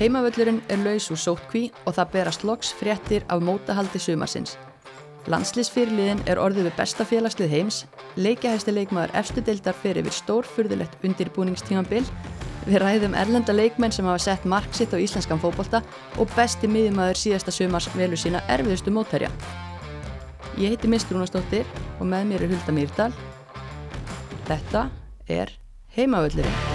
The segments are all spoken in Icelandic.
Heimavöllurinn er laus úr sótkví og það berast loks fréttir af mótahaldi sumarsins. Landslýsfyrirliðin er orðið við besta félagslið heims, leikjahæsti leikmaður efstu deildar fyrir við stórfurðulegt undirbúningstímanbill, við ræðum erlenda leikmenn sem hafa sett mark sitt á íslenskan fókbólta og besti miðjumæður síðasta sumars velu sína erfiðustu mótherja. Ég heiti Mist Rúnastóttir og með mér er Hulda Mýrdal. Þetta er Heimavöllurinn.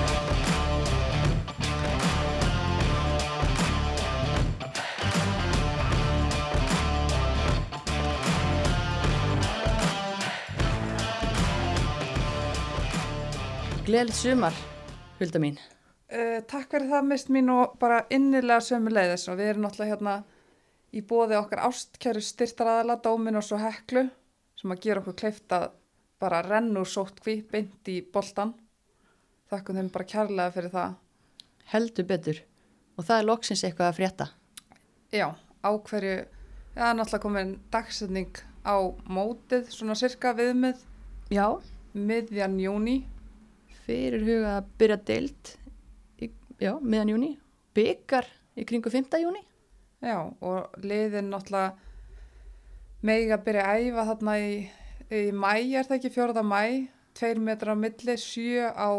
Gleðilegt sumar, Hulda mín. Uh, takk fyrir það mist mín og bara innilega sömu leiðis og við erum náttúrulega hérna í bóði okkar ástkjæru styrtaraðala, dómin og svo heklu sem að gera okkur kleift að bara renn úr sóttkví beint í boltan. Þakkum þeim bara kærlega fyrir það. Heldur betur. Og það er loksins eitthvað að frétta. Já, á hverju, já, náttúrulega komin dagsetning á mótið, svona cirka viðmið, Já, miðjan júni. Fyrir huga að byrja deilt, í, já, meðan júni. Byggar í kringu 5. júni. Já, og liðin náttúrulega megi að byrja að æfa þarna í, í mæ, er það ekki fjórða mæ, tveir metra á milli, sjö á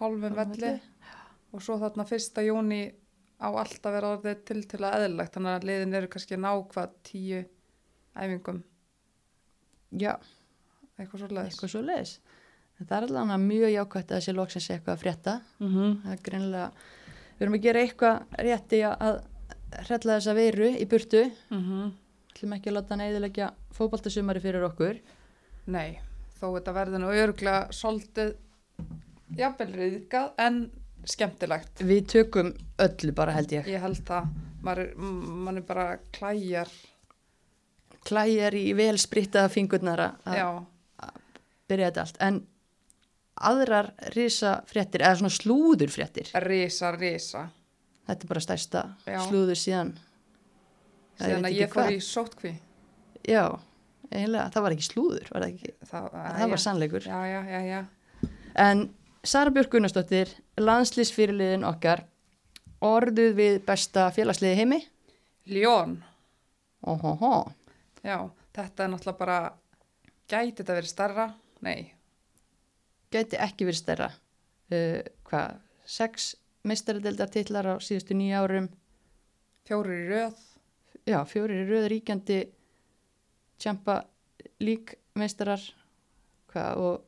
hálfum velli og svo þarna fyrsta júni á allt að vera orðið til til að eðlilegt, þannig að liðin eru kannski að ná hvað tíu æfingum, Já, eitthvað svo leiðis. eitthvað svo leiðis. Það er alveg mjög jákvæmt að loksins sé eitthvað að frétta. Mm -hmm. Það er greinilega, við erum að gera eitthvað rétti að hrella þessa veiru í burtu. Mm -hmm. ætlum ekki að láta hann eðilegja fótboltasumari fyrir okkur. Nei, þó þetta verður nú örgulega svolítið jafnvel riðgað en skemmtilegt. Við tökum öllu bara held ég. Ég held að mann er bara klæjar, Klæjar í vel sprittaða fingurnar að byrja þetta allt. En aðrar risa fréttir, eða svona slúður fréttir, risa, risa. þetta er bara stærsta Já. slúður síðan. Síðan að ég fór í sótkví. Já, eiginlega, það var ekki slúður, var það ekki? Það, Það var sannleikur. Já, já, já, já. En Sara Björk Gunnarsdóttir, landslýsfyrirliðin okkar, orðuð við besta félagsliði heimi. Ljón, Óhóhó, já, þetta er náttúrulega bara, gæti þetta verið starra? Nei, geti ekki verið stærra. Uh, hvað, sex meistaradeldar titlar á síðustu nýja árum, fjórir í röð, já, fjórir í röð ríkjandi tjampa lík meistarar hvað, og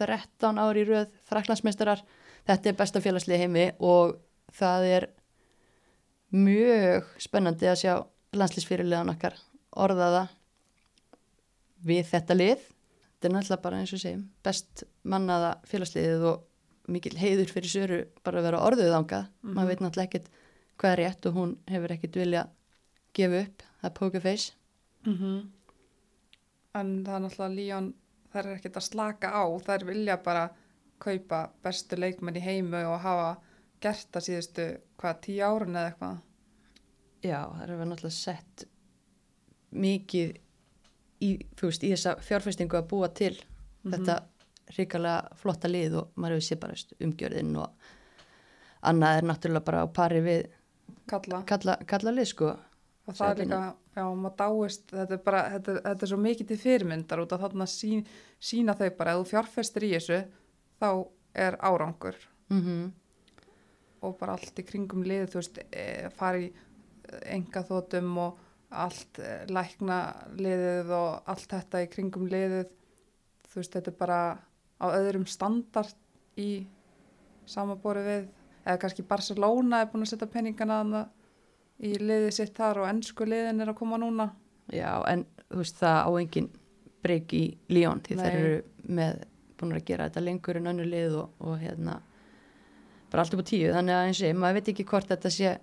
13 ári í röð fraklandsmeistarar. Þetta er besta félagslið í heimi og það er mjög spennandi að sjá landslýsfyrirliðan okkar orðaða við þetta lið. Þetta er náttúrulega bara eins og segjum best mannaða félagsliðið og mikil heiður fyrir söru bara að vera orðuð ángað. Mhm. Maður veit náttúrulega ekkert hvað er rétt og hún hefur ekkert vilja gefa upp, það er poker face. mm en það er náttúrulega Ljón, það er ekkert að slaka á, það er vilja bara kaupa bestu leikmenn í heimu og hafa gert það síðustu, hvað, tíu árun eða eitthvað? Já, það er náttúrulega sett mikið í, veist, í þessa fjárfestingu að búa til Mhm. þetta hrikalega flotta lið og maður hefur séð bara umgjörðin og annað er náttúrulega bara á pari við Kalla. kalla, kalla lið sko. Og það er líka, já, maður dáist, þetta er bara, þetta, þetta er svo mikið til fyrirmyndar út af þarna sín, sína þau bara, ef þú fjárfestir í þessu, þá er árangur Mm og bara allt í kringum liðið, þú veist, e, fara í enga þótum og allt e, lækna liðið og allt þetta í kringum liðið, þú veist, þetta er bara á öðrum standard í samabóri við, eða kannski Barcelona er búin að setja peningana í liðið sitt þar og ennsku liðin er að koma núna. Já, en þú veist það á engin breyk í Líón því þeir eru með búin að gera þetta lengur en önnu lið og, og hérna bara allt upp á tíu. Þannig að eins og ég, maður veit ekki hvort þetta sé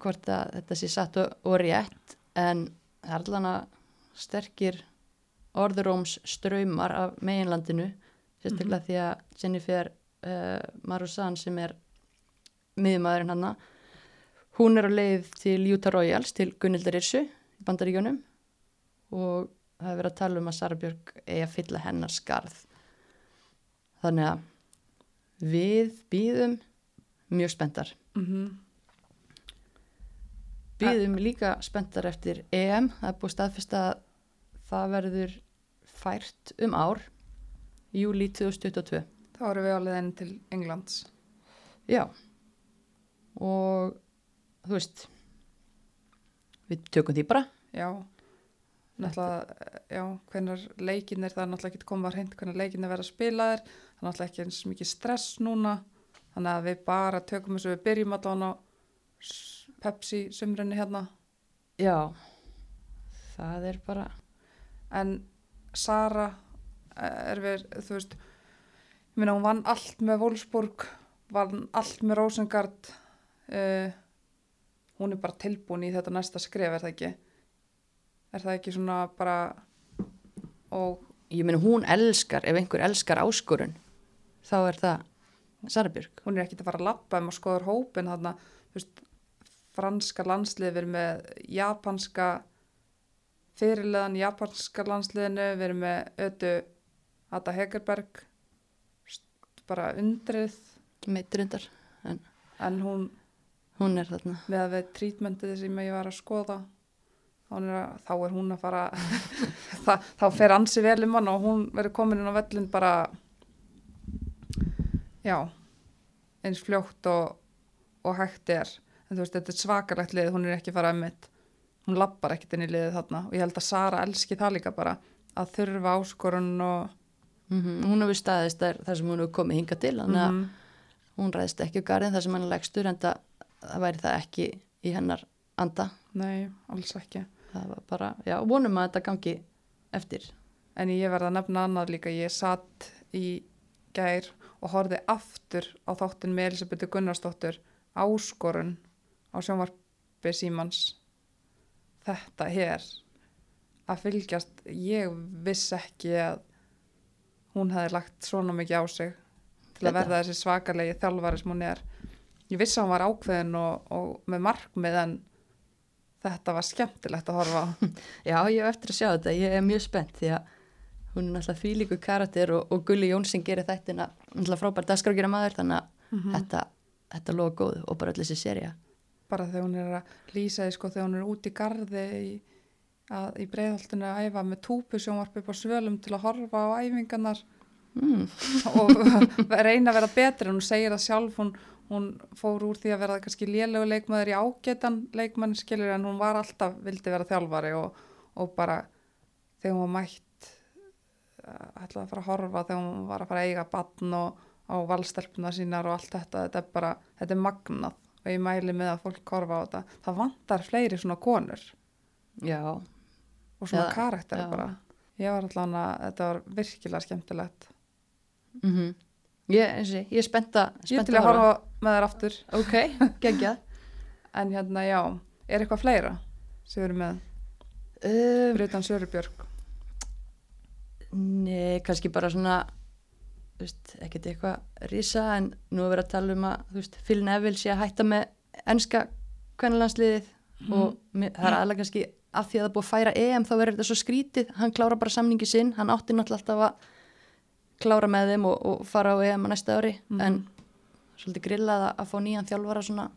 hvort að þetta sé satt og, og rétt en það er allan að sterkir orðuróms ströymar af meginlandinu sérstaklega því að Jennifer uh, Marusan sem er miðumæðurinn hanna hún er á leið til Utah Royals til Gunnildar Irsu í bandaríkjónum og það hefur verið að tala um að Sara Björk eigi að fylla hennar skarð. Þannig að við býðum mjög spenntar. Mm býðum líka spenntar eftir EM, það er búið staðfest að það verður fært um ár júli 2022 Þá erum við á leiðin til Englands. já. Og þú veist við tökum því bara. Já, náttúrulega, já, hvenar leikin er það er náttúrulega ekki komað hreint hvenar leikin er verið að spila þér, það er náttúrulega ekki eins mikið stress núna, þannig að við bara tökum þessu, við byrjum á s- Pepsi sumrunni hérna, já, það er bara en Sara eh, er við, þú veist, ég meina hún vann allt með Wolfsburg, vann allt með Rosengard, uh, hún er bara tilbúin í þetta næsta skref, er það ekki? Er það ekki svona bara, og ég meina hún elskar, ef einhver elskar áskorun þá er það Sara Björk hún er ekkert að fara að lappa um og skoður hópin þarna, þú veist, franska landslið, við erum með japanska fyrirleðan japanska landsliðinu, við erum með ötu Ada Hegerberg bara undrið. Meiturindar, en en hún hún er þarna. Með að við trítmentið sem ég var að skoða. Er að, þá er hún að fara það, þá fer ansi vel um hann og hún verður komin inn á vellin bara já eins fljótt og, og hægt er en þú veist þetta er svakalegt lið hún er ekki að fara að mitt hún lappar ekkert inn í liðið þarna. Og ég held að Sara elski það líka bara að þurfa áskorun og mm hún hefur staðist þar, þar sem hún hefur komið hinga til þannig að Mhm. hún ræðist ekki á garðin þar sem hann er legstur en það, það væri það ekki í hennar anda. Nei, alls ekki. Það var bara, já, vonum að þetta gangi eftir. En ég verða að nefna annað líka, ég satt í gær og horfði aftur á þáttin með Elisabethu Gunnarsdóttur áskorun á sjónvarpi Símans. Þetta hér að fylgjast, ég viss ekki að hún hefði lagt svona mikið á sig til að Þetta? verða þessi svakalegi þjálfari sem hún er. Ég vissi að hún var ákveðin og, og með markmið en þetta var skemmtilegt að horfa á. já, ég hef eftir að sjá þetta, ég er mjög spennt því að hún er náttúrulega þvílíku karakter og, og Gulli Jónsson gerir þættina náttúrulega frábært dagskrákjara maður þannig að Mhm. þetta, þetta loða góð og bara öll þessi serja bara þegar hún er að lýsa því sko þegar hún er út í garði í, að, í breiðholtinu að æfa með túpusjónvarp upp á svölum til að horfa á æfingarnar mm. og reyna að vera betri hún segir það sjálf hún, hún fór úr því að vera kannski lélegu leikmaður í ágetan leikmann skilur en hún var alltaf vildi vera þjálfari og, og bara þegar hún var mætt eh, ætlaði að fara að horfa þegar hún var að fara að eiga batn og á valstelpuna sínar og allt þetta þetta er bara, þetta er magnað og ég mæli með að fólk horfa á þetta. Það vantar fleiri svona konur. Já, og svona Já, karakter já. bara. Ég var allan að þetta var virkilega skemmtilegt. Mm ég, eins og ég, er spennt að ég til að horfa. með þær aftur. Ok, geggjað. En hérna já, er eitthvað fleira sem við erum með, um, utan Sörubjörg Nei, kannski bara svona veist, ekkert eitthvað risa en nú er verið að tala um að veist, Phil Neville sé að hætta með enska kvennalandsliðið og mér- það er aðlega kannski af því að það búið að færa EM þá verður þetta svo skrítið, hann klára bara samningi sinn hann átti náttúrulega alltaf að klára með þeim og, og fara á EM á næsta ári Mhm. en svolítið grillað að, að fá nýjan þjálfara svona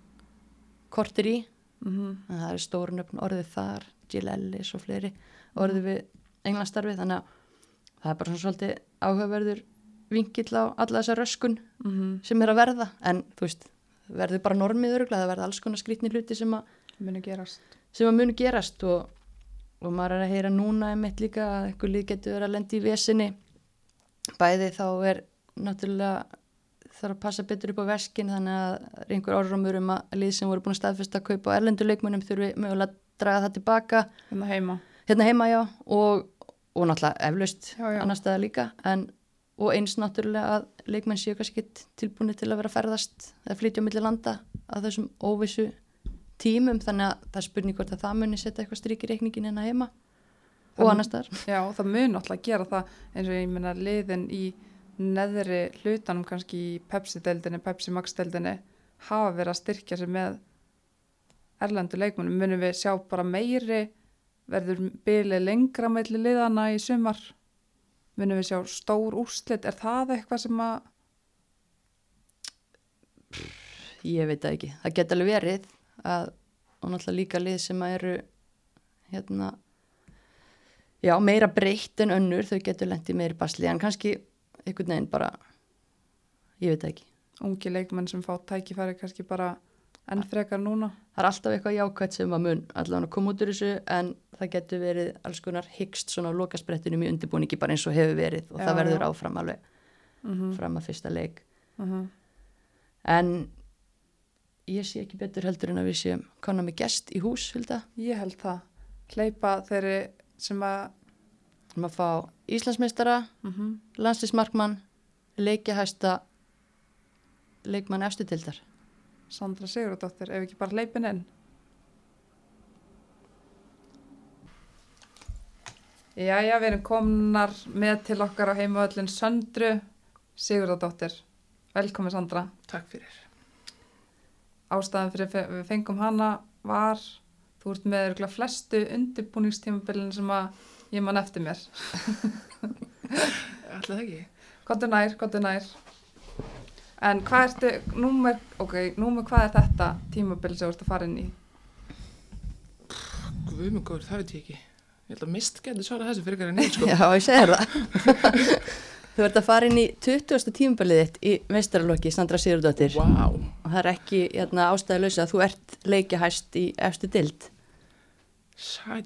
kortir í. Mm en það er stórnöfn orðið þar Jill Ellis og fleiri orðið við englandstarfið þannig að það er bara svona svolítið áhugaverður vinkill á alla þessa röskun -hmm. sem er að verða. En þú veist, verður bara normið öruglega það verða alls konar skrýtni hluti sem að, muni gerast. sem að munu gerast og, og maður er að heyra núna einmitt líka að einhver lið getur verið að lendi í vesinni. Bæði þá er náttúrulega þarf að passa betur upp á veskin þannig að er einhver orðrumur um að lið sem voru búin að staðfesta að kaupa á erlenduleikmunum þurfi mögulega að draga það tilbaka. Hérna heima. Hérna heima já og, og náttúrulega eflaust annar staðar líka en, og eins náttúrulega að leikmenn séu kannski ekki tilbúinu til að vera að ferðast eða flytja á milli landa á þessum óvissu tímum. Þannig að það er spurning hvort að það muni setja eitthvað strík í reikningin hérna heima Það og mun- annar staðar. Já, það mun alltaf gera það. Eins og ég meina liðin í neðri hlutanum kannski í Pepsi-deldinni, Pepsi Max-deldinni hafa verið að styrkja sig með erlendu leikmunum munum við sjá bara meiri verður bylið lengra melli liðana í sumar munum við sjá stór úrslit? Er það eitthvað sem að ég veit það ekki, það geti alveg verið að og náttúrulega líka lið sem að eru hérna já, meira breytt en önnur þau getur lendið meiri basli. En kannski einhvern veginn bara ég veit það ekki. Ungi leikmenn sem fá tækifæri kannski bara enn frekar núna það er alltaf eitthvað jákvæmt sem að mun allavega koma út úr þessu en það getur verið alls konar hyggst svona á lokasprettunum í undirbúningi bara eins og hefur verið og Já, það verður já. áfram alveg mm fram að fyrsta leik -hmm. en ég sé ekki betur heldur en að við séum konar með gest í hús Hulda. ég held það hleypa þeirri sem að erum að fá Íslandsmeistara mm -hmm. landslismarkmann leikjahæsta leikmann efstu tildar Sandra Sigurðardóttir ef ekki bara hleypin inn. Jæja, við erum komnar með til okkar á heimavöllin Söndru Sigurðardóttir. Velkomin Sandra. Takk fyrir. Ástæðan fyrir fe- við fengum hana var þú ert með örgulega flestu undirbúningstímabilin sem að ég man eftir mér. Það ekki? Kottu nær, kottu nær En hvað ertu, númer, ok, númer hvað er þetta tímabil sem þú ert að fara inn í? Guðmungur, það veit ég ekki. Ég held að mist getur svarað þessu fyrir en ég sko. Já, ég segir það Þú ert að fara inn í 20. tímabilið þitt í meistaralokki Sandra Sigurdóttir Vá, og það er ekki hérna, ástæðilösa að þú ert leikjahæst í efstu tild sæl.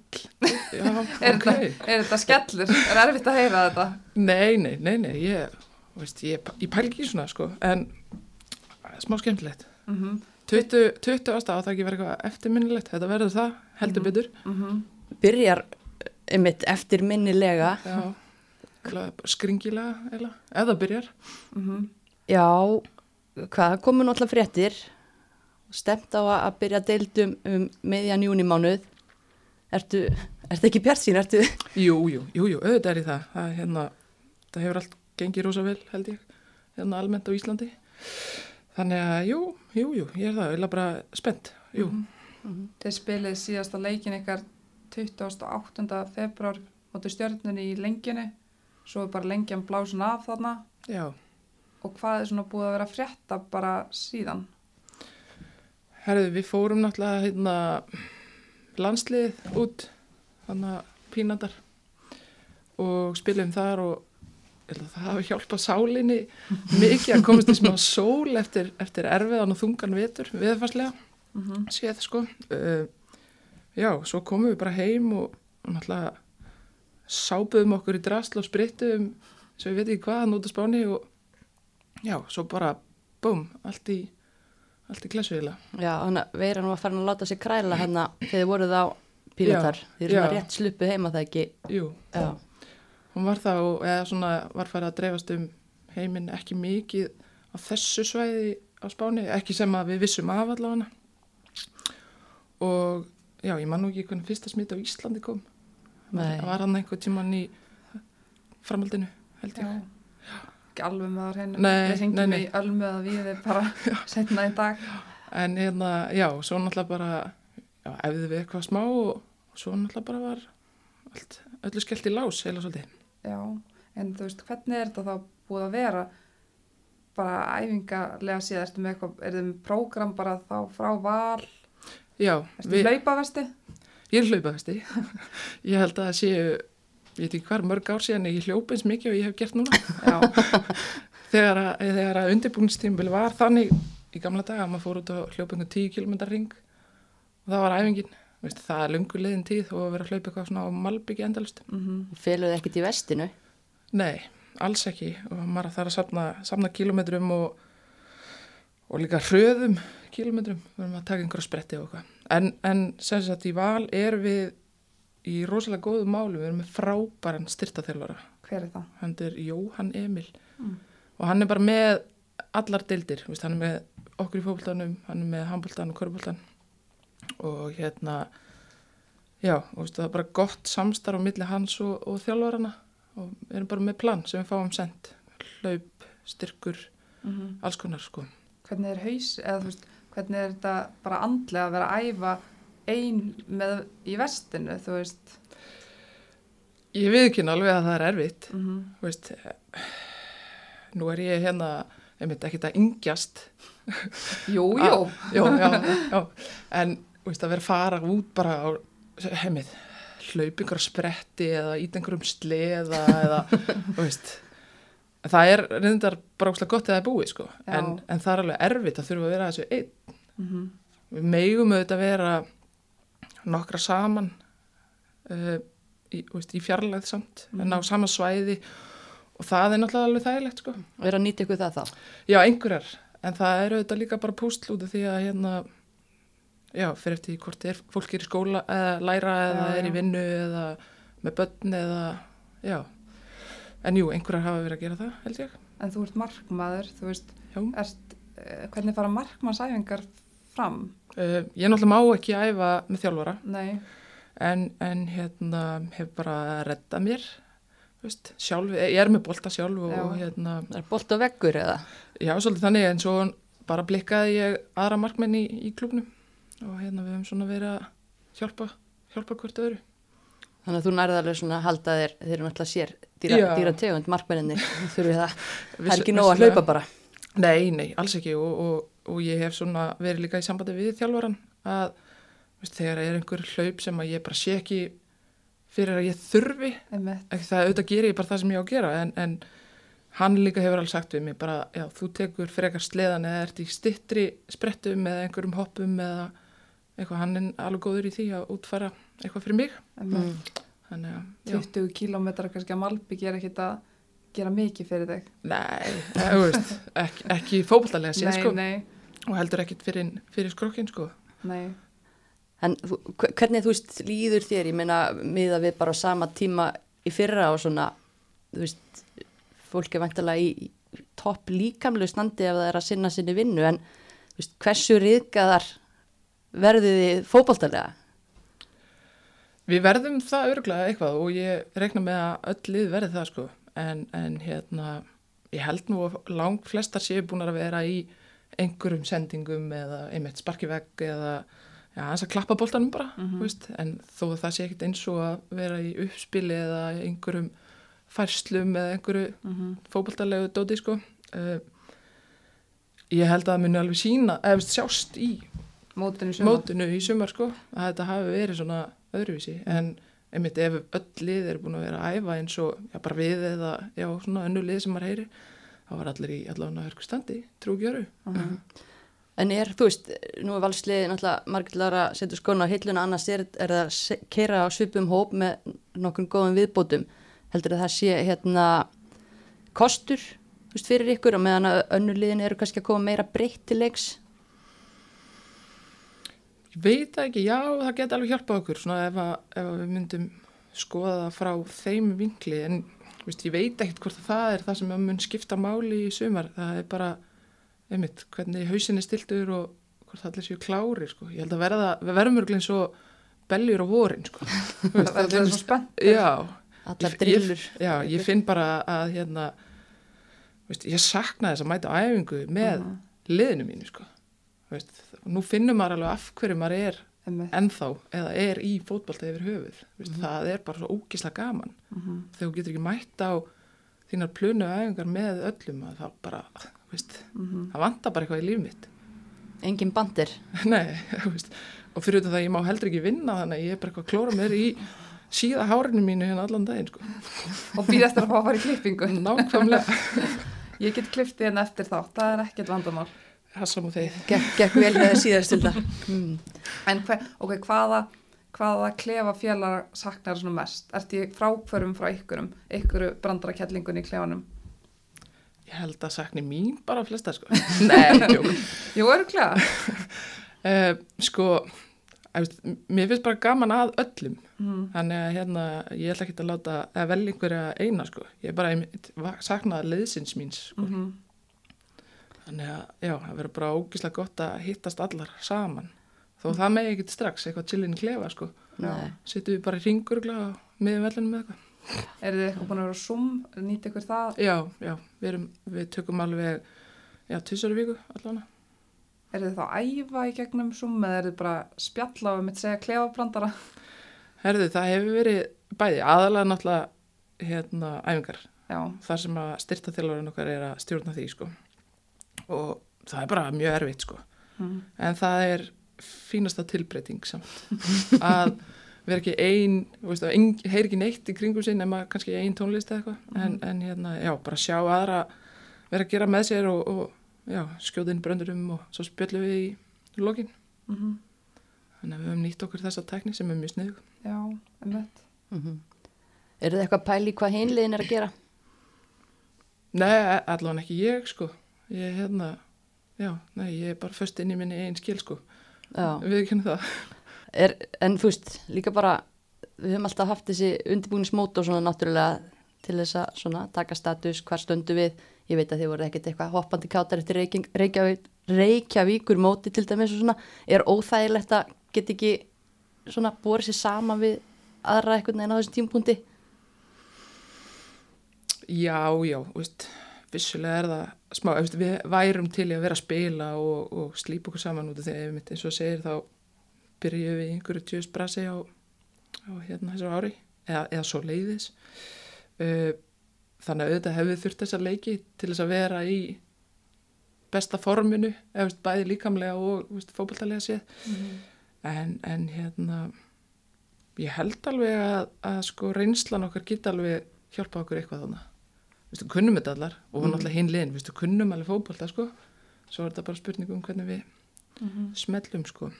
Já, Er, ok. þetta, er þetta skellur? Er erfitt að heyra þetta? Nei, nei, nei, nei, ég, veist, ég, ég pæl ekki svona sko, en smá skemmtilegt. Mm 20, 20 ástæða á það ekki verið eitthvað eftirminnilegt, þetta verður það, heldur Mhm. betur. -hmm. Byrjar einmitt eftir minnilega Já, eiginlega bara skringilega, eða, ef það byrjar. Mm Já, hvað, það komu náttúrulega fréttir stemt á að byrja deildum um meðjan júnimánuð Ertu, ertu ekki bjart sín, ertu Jú, jú, jú, jú, auðvitað er í það. Það, hérna, það hefur allt gengið rosa vel, held ég, hérna almennt á Íslandi. Þannig að, jú, jú, jú, ég er það, ég er bara spennt, jú. Þeir spilið síðasta leikin ykkar 28. februar mótu stjörnunni í lengjunni svo er bara lengjan blásun af þarna Já, og hvað er svona búið að vera frétta bara síðan herðu, við fórum náttúrulega hérna landslið út, þannig að pínandar og spilum þar og það hafi hjálpað sálinni mikið að komast í smá sól eftir, eftir erfiðan og þungan vetur, viðfarslega. mm -hmm. séð sko. Uh, já, svo komum við bara heim og náttúrulega sápuðum okkur í drasl og sprittuðum svo ég veit ekki hvað, nút á spáni og já, svo bara búm, allt í allt í klessuðila Já, hann að vera nú að fara að láta sig kræla hérna þegar þið voruð á pílutar Þið eru svona rétt sluppu heima það ekki? Jú, Já, hún var og eða svona var farið að dreifast um heiminn ekki mikið á þessu svæði á spáni, ekki sem að við vissum af allavega. Og já, ég man nú ekki hvernig fyrsta smitt á Íslandi kom. Nei. það var hann einhver tíman í framhaldinu held ég. Já. ekki alveg með það hreinu Nei, við nei. í ölmu að við bara setna í dag. En hérna, já, svo náttúrulega bara já, efði við eitthvað smá og svo náttúrulega bara var allt, öllu skellt í lás heila svolítið Já, en þú veist, hvernig er þetta þá búið að vera? Bara æfingarlega síðan, ertu með eitthvað, er þið með prógram bara þá frá val, já, ertu við, hlaupavesti? ég er hlaupavesti. Ég held að það séu ég veit ekki hvar mörg ár síðan ég hljópa eins mikið og ég hef gert núna. Já, þegar að, þegar að undirbúinstímbil var þannig í gamla daga að maður fór út að hljópa einhvern 10 km ring og það var æfingin Veist, það er lungu liðin tíð og að vera að hlaupa eitthvað svona á malbyggi endalust mm feluðu ekkert í vestinu? Nei, alls ekki. Og maður þarf að safna, safna kílometrum og, og líka hröðum kílometrum, við erum að taka einhverja spretti og eitthvað. En, en sem sagt í val erum við í rosalega góðu málu, við erum með frábæran styrtaþjálfara, hver er það? hann er Jóhann Emil. Mm. og hann er bara með allar deildir, veist, hann er með okkur í fókbaltanum, hann er með handboltan og körboltan og hérna já, og veist, það er bara gott samstarf á milli hans og, og þjálfarana og við erum bara með plan sem við fáum sendt hlaup, styrkur, Mm alls konar sko. Hvernig er haus, eða þú veist, hvernig er þetta bara andlega að vera að æfa ein með í vestinu, þú veist? Ég viðkynna alveg að það er erfitt, Mm þú veist, nú er ég hérna, einmitt ekkert að yngjast. Jú, Ah, en veist, að vera að fara út bara á, heimið, hlaup ykkur spretti eða ít einhverjum sleða eða, veist, það er reyndar bara óslega gott eða búið, sko, en, en það er alveg erfitt að þurfa að vera þessu einn. Mhm. Við megum auðvitað vera nokkra saman uh, í, veist, í fjarlæð samt, en á sama svæði og það er náttúrulega alveg þægilegt, sko. Verða að nýta ykkur það þá. Já, einhverjar, en það er auðvitað líka bara púsl út af því að hérna, já, fyrir eftir því hvort er, fólk er í skóla eða læra eða Já, er í vinnu eða með börn eða, já, en jú, einhverjar hafa verið að gera það, held ég. En þú ert markmaður, þú veist, ert, eh, hvernig fara markmannsæfingar fram? Uh, ég náttúrulega má ekki æfa með þjálfara, Nei, en, en hérna hef bara reddað mér, þú veist, sjálf, ég er með bolta sjálf og, Já. og hérna, er bolt og veggur eða? já, svolítið þannig, en svo bara blikkaði ég aðra markmenn í, í klubnum og hérna við höfum svona verið að hjálpa, hjálpa hvert öðru. Þannig að þú nærði alveg svona að halda þér, þeir eru náttúrulega sér dýra, dýra tegund, markmenninni, þurfið það. Það er ekki nóg að hlaupa bara. Nei, nei, alls ekki og, og, og ég hef svona verið líka í sambandi við þjálfaran að veist, þegar er einhver hlaup sem að ég bara sé ekki fyrir að ég þurfi, ekki það auðvitað gerir ég bara það sem ég á að gera en, en hann líka hefur alveg sagt við mig bara, já, þú tekur frekar sleðan eða ert í stittri sprettum eða einhverjum hoppum eða eitthvað, hann er alveg góður í því að útfæra eitthvað fyrir mig, einmitt. þannig að, já, 20 kílómetrar kannski að Malbygg er ekkit að gera mikið fyrir þig. nei, þú veist, ekki, ekki fótboltalega séð, nei, sko, nei, og heldur ekkit fyrir, fyrir skrokkin, sko. nei. En hvernig þú veist líður þér, ég meina miða við bara á sama tíma í fyrra og svona, þú veist, fólk er vantilega í topp líkamlu standi ef það er að sinna sinni vinnu, en veist, hversu riðgaðar verðið þið fótboltalega? Við verðum það örglega eitthvað og ég rekna með að öll lið verði það sko. En, en hérna ég held nú að langt flestar séu búin að vera í einhverjum sendingum eða einmitt sparki vegg eða já, hans að klappa boltanum bara mm veist, en þó að það sé ekkit eins og að vera í uppspili eða einhverjum færslum eða einhverju Mm fótboltalegu dóti sko. Uh, ég held að það muni alveg sína eða sjást í Mótinu sumar. mótinu í sumar sko að þetta hafi verið svona öðruvísi en einmitt ef öll lið er búin að vera að æfa eins og já, bara við eða já, svona önnu lið sem maður heyri þá var allir í allavega hörku standi trúgjöru Mhm. En er, þú veist, nú er valsliði náttúrulega margillara að setja skóna á hilluna, annars er, er það að keira á svipum hóp með nokkur góðum viðbótum. Heldur að það sé hérna kostur, þú veist, fyrir ykkur og meðan að önnuliðin eru kannski að koma meira breytt til leiks? Ég veit ekki, já það geti alveg hjálpað okkur svona ef, að, ef að við myndum skoða það frá þeim vinkli en veist, ég veit ekkert hvort að það er það sem mun skipta máli í sumar það er bara, einmitt, hvernig hausin er stiltur og hvort allir séu klári sko. ég held að verða, við verðum örglinn svo beljur á vorin sko. Veist, Það er svo spennt. já, Allar drillur. Já, ég finn bara að hérna, veist, ég sakna þess að mæta á æfingu með Mhm. liðinu mínu, sko. Veist, nú finnum maður alveg af hverju maður er ennþá eða er í fótbolta yfir höfuð. Veist, Mhm. Það er bara svo ógislega gaman. Mhm. Þegar þú getur ekki mætt á þínar plönu æfingar með öllum, að það bara, veist, Mhm. það vantar bara eitthvað í líf mitt. Engin bandir. Nei, veist, og fyrir þetta að ég má heldur ekki vinna þannig að ég er bara eitthvað að klóra mér í síða hárinu mínu hérna allan daginn, sko. Og býð eftir að fá að fara í klippingu. Nákvæmlega. Ég get klipptið hérna eftir þá, það er ekkert vandamál. Hassam og þeir. Gekk, gekk vel með það síðast til það. Mm. En hver, ok, hvaða, hvaða klefa félag saknar svona mest? Ert ég frákvörum frá ykkurum, ykkuru brandarakellingunni í klefanum? Ég held að sakni mín bara flesta sko. Nei, tjók. Jú, örglega. Uh, sko, að veist, mér finnst bara gaman að öllum. Mm. Þannig að hérna, ég ætla ekki að láta að velja einhverja eina sko. Ég er bara einmitt va- sakna liðsins míns sko. Mm Þannig að, já, það verður bara ógislega gott að hittast allar saman. Þó það megi ekki strax eitthvað chillin í klefa sko. Sittum við bara í ringurgla með vellinu með eitthvað. Er þið eitthvað búin að vera á Zoom? Nýta ykkur það? Já, já, við, erum, við tökum alveg, já, tvisar viku allavega. Er þið þá að æfa í gegnum Zoom eða er þið bara spjalla og mitt segja klefabrandara? Herðu, það hefur verið bæði aðalega náttúrulega hérna æfingar Já, þar sem að styrta þjálfarinn okkar er að stjórna því sko og það er bara mjög erfitt sko mm. en það er fínasta tilbreyting samt að vera ekki ein, þú veist, að ein- heyri ekki neitt í kringum sinn nema kannski ein tónlist eða eitthvað en, en hérna, já, bara sjá aðra vera að gera með sér og, og já, skjóðin bröndurum og svo spjöllum við í lokin Mhm. þannig að við höfum nýtt okkur þessa tækni sem er mjög sniðug Já, einmitt. Mm Er þið eitthvað pæli hvað hinliðin er að gera? Nei, allavega ekki ég sko ég hérna, já, nei, ég er bara föst inn í minni einn skil sko. Já. við kynum það. Er, en þú veist, líka bara við höfum alltaf haft þessi undirbúningsmót og svona náttúrulega til þess að svona, taka status, hvar stöndu við. Ég veit að þið voru ekkert eitthvað hoppandi kátar eftir Reykjavík, Reykjavík, Reykjavíkur móti til dæmis og svona, er óþægilegt að get ekki svona borið sér sama við aðra einhvern veginn á þessum tímpunkti Já, já, veist, vissulega er það smá, við værum til í að vera að spila og, og slípa okkur saman út af því að einmitt eins og segir þá byrjuðum við einhverju tjóðs brasi á, á hérna þessu ári eða, eða svo leiðis uh, þannig að auðvitað hefur þurft þessa leiki til þess að vera í besta forminu eða bæði líkamlega og veist, fótballtalega séð. En, en hérna ég held alveg að, að sko reynslan okkar geta alveg hjálpa okkur eitthvað þannig Vistu, kunnum þetta allar og hún alltaf hinn liðin, vistu, kunnum alveg fótbolta sko. Svo er þetta bara spurning um hvernig við Mhm. smellum sko.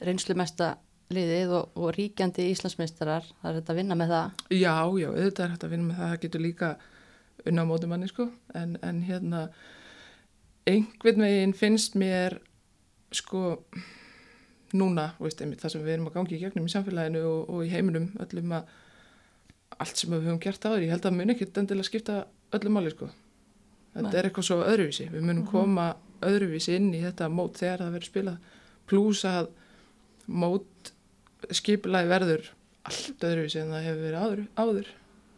Reynslu mesta liðið og, og ríkjandi Íslandsmeistarar, það er þetta að vinna með það? Já, já, auðvitað er hægt að vinna með það. Það getur líka unna á mótum manni sko. En, en hérna einhvern veginn finnst mér sko núna, veist, einmitt það sem við erum að gangi í gegnum í samfélaginu og, og í heiminum öllum að allt sem við höfum gert áður, ég held að mun ekkert endilega skipta öllum máli sko. Þetta Nei. er eitthvað svo öðruvísi, við munum koma öðruvísi inn í þetta mót þegar það verður spilað. Pluss að mót skipulaði verður allt öðruvísi en það hefur verið áður, áður.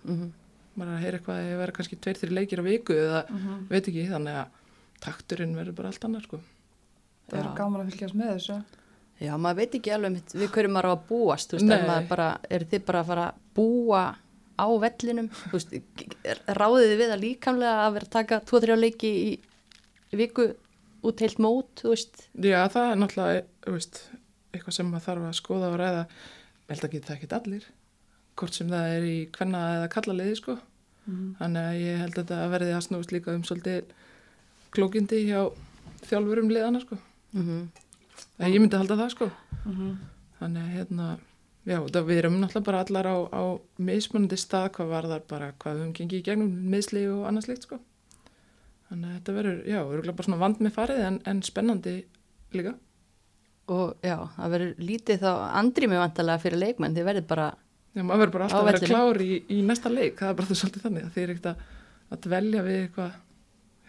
mm maður er að heyra eitthvað að það verður kannski tveir, þrjir leikir á viku eða Mhm. veit ekki, þannig að takturinn verður bara allt annar sko. Það er gaman að fylgjast með þessu. Já, maður veit ekki alveg mitt, við hverju maður á að búast, þú veist, maður bara, eru þið bara að fara að búa á vellinum, veist, ráðið við að líkamlega að vera að taka 2-3 leiki í, viku út heilt mót, Já, það er náttúrulega veist, eitthvað sem maður þarf að skoða og ræða. Að geta það ekkert allir hvort sem það er í hvenna eða kalla leiði sko. Mhm. þannig að ég held að þetta verði að snúst líka um svolítið klókindi hjá þjálfurum liðana sko. Mm það ég myndi halda það sko. Mhm. þannig að hérna já, það við erum náttúrulega bara allar á, á mismunandi stað hvað varðar bara hvað gengið í gegnum meðsli og annað slikt sko þannig að þetta verður, já, verður bara svona vand með farið en, en spennandi líka og já, það verður lítið þá andrými vantarlega fyrir leikmenn, þið verður bara, Já, maður verður bara alltaf að vera klár í, í næsta leik, það er bara það svolítið þannig að þið er ekkert að, að dvelja við eitthvað,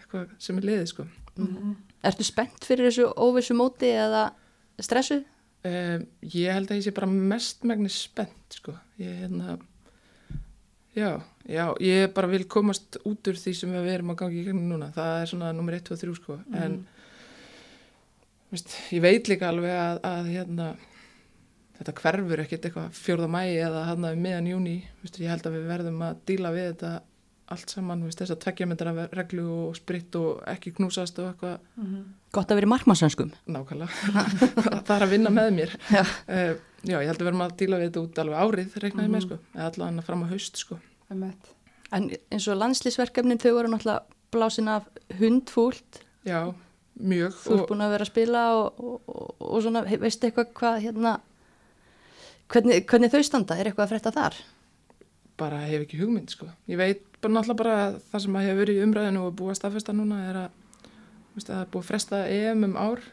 eitthvað sem er liðið sko. Mhm. ertu spennt fyrir þessu óvissu móti eða stressuð? Um, ég held að ég sé bara mest megnis spennt sko. Ég, hérna, já, já, ég bara vil komast út úr því sem við erum að gangi í gegnum núna. Það er svona nummer 1 og 3 sko. En veist, ég veit líka alveg að, að hérna, þetta hverfur ekkert eitthvað fjórða mæi eða hann að meðan júni. Veist, ég held að við verðum að díla við þetta allt saman, veist, þess að tvekja myndara reglu og spritt og ekki knúsast og eitthvað Mhm. Gott að vera í markmannsönskum. nákvæmlega. það er að vinna með mér. Já. Uh, já, ég held að verðum að díla við þetta út alveg árið, reiknaði með Mhm. sko, eða allavega fram á haust sko. En eins og landslýsverkefnin, þau voru náttúrulega blásin af hundfúlt, Já, mjög. þú ert búin að vera að spila og, og, og, og svona, veistu eitthvað hvað hérna, hvernig, hvernig þau standa, er eitthvað að frétta þar? bara hef ekki hugmynd sko. Ég veit bara náttúrulega bara að það sem að hefur verið í umræðinu og búið að staðfesta núna er að, það er búið að fresta EM um ár.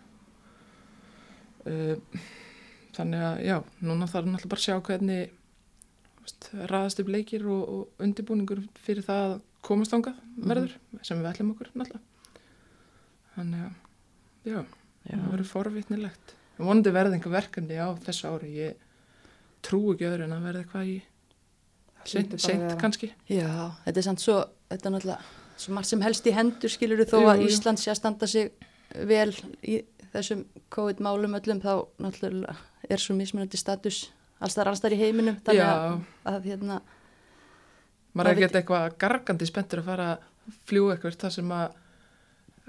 Uh, þannig að já, núna þarf náttúrulega bara að sjá hvernig veist, raðast upp leikir og, og undirbúningur fyrir það að komast ángað verður sem við ætlum okkur náttúrulega. Þannig að já, það verður forvitnilegt. Vonandi verði einhver verkefni á þessu ári. Ég trú ekki öðru en að verði í Það seint, kannski. Já, þetta er samt svo, þetta er náttúrulega svo margt sem helst í hendur skilur þó Jú, að jú. Ísland sé að standa sig vel í þessum COVID-málum öllum þá náttúrulega er svo mismunandi status allstar allstar í heiminum þannig að, að hérna, maður er ekkert eitthvað gargandi spenntur að fara að fljúa eitthvað það sem að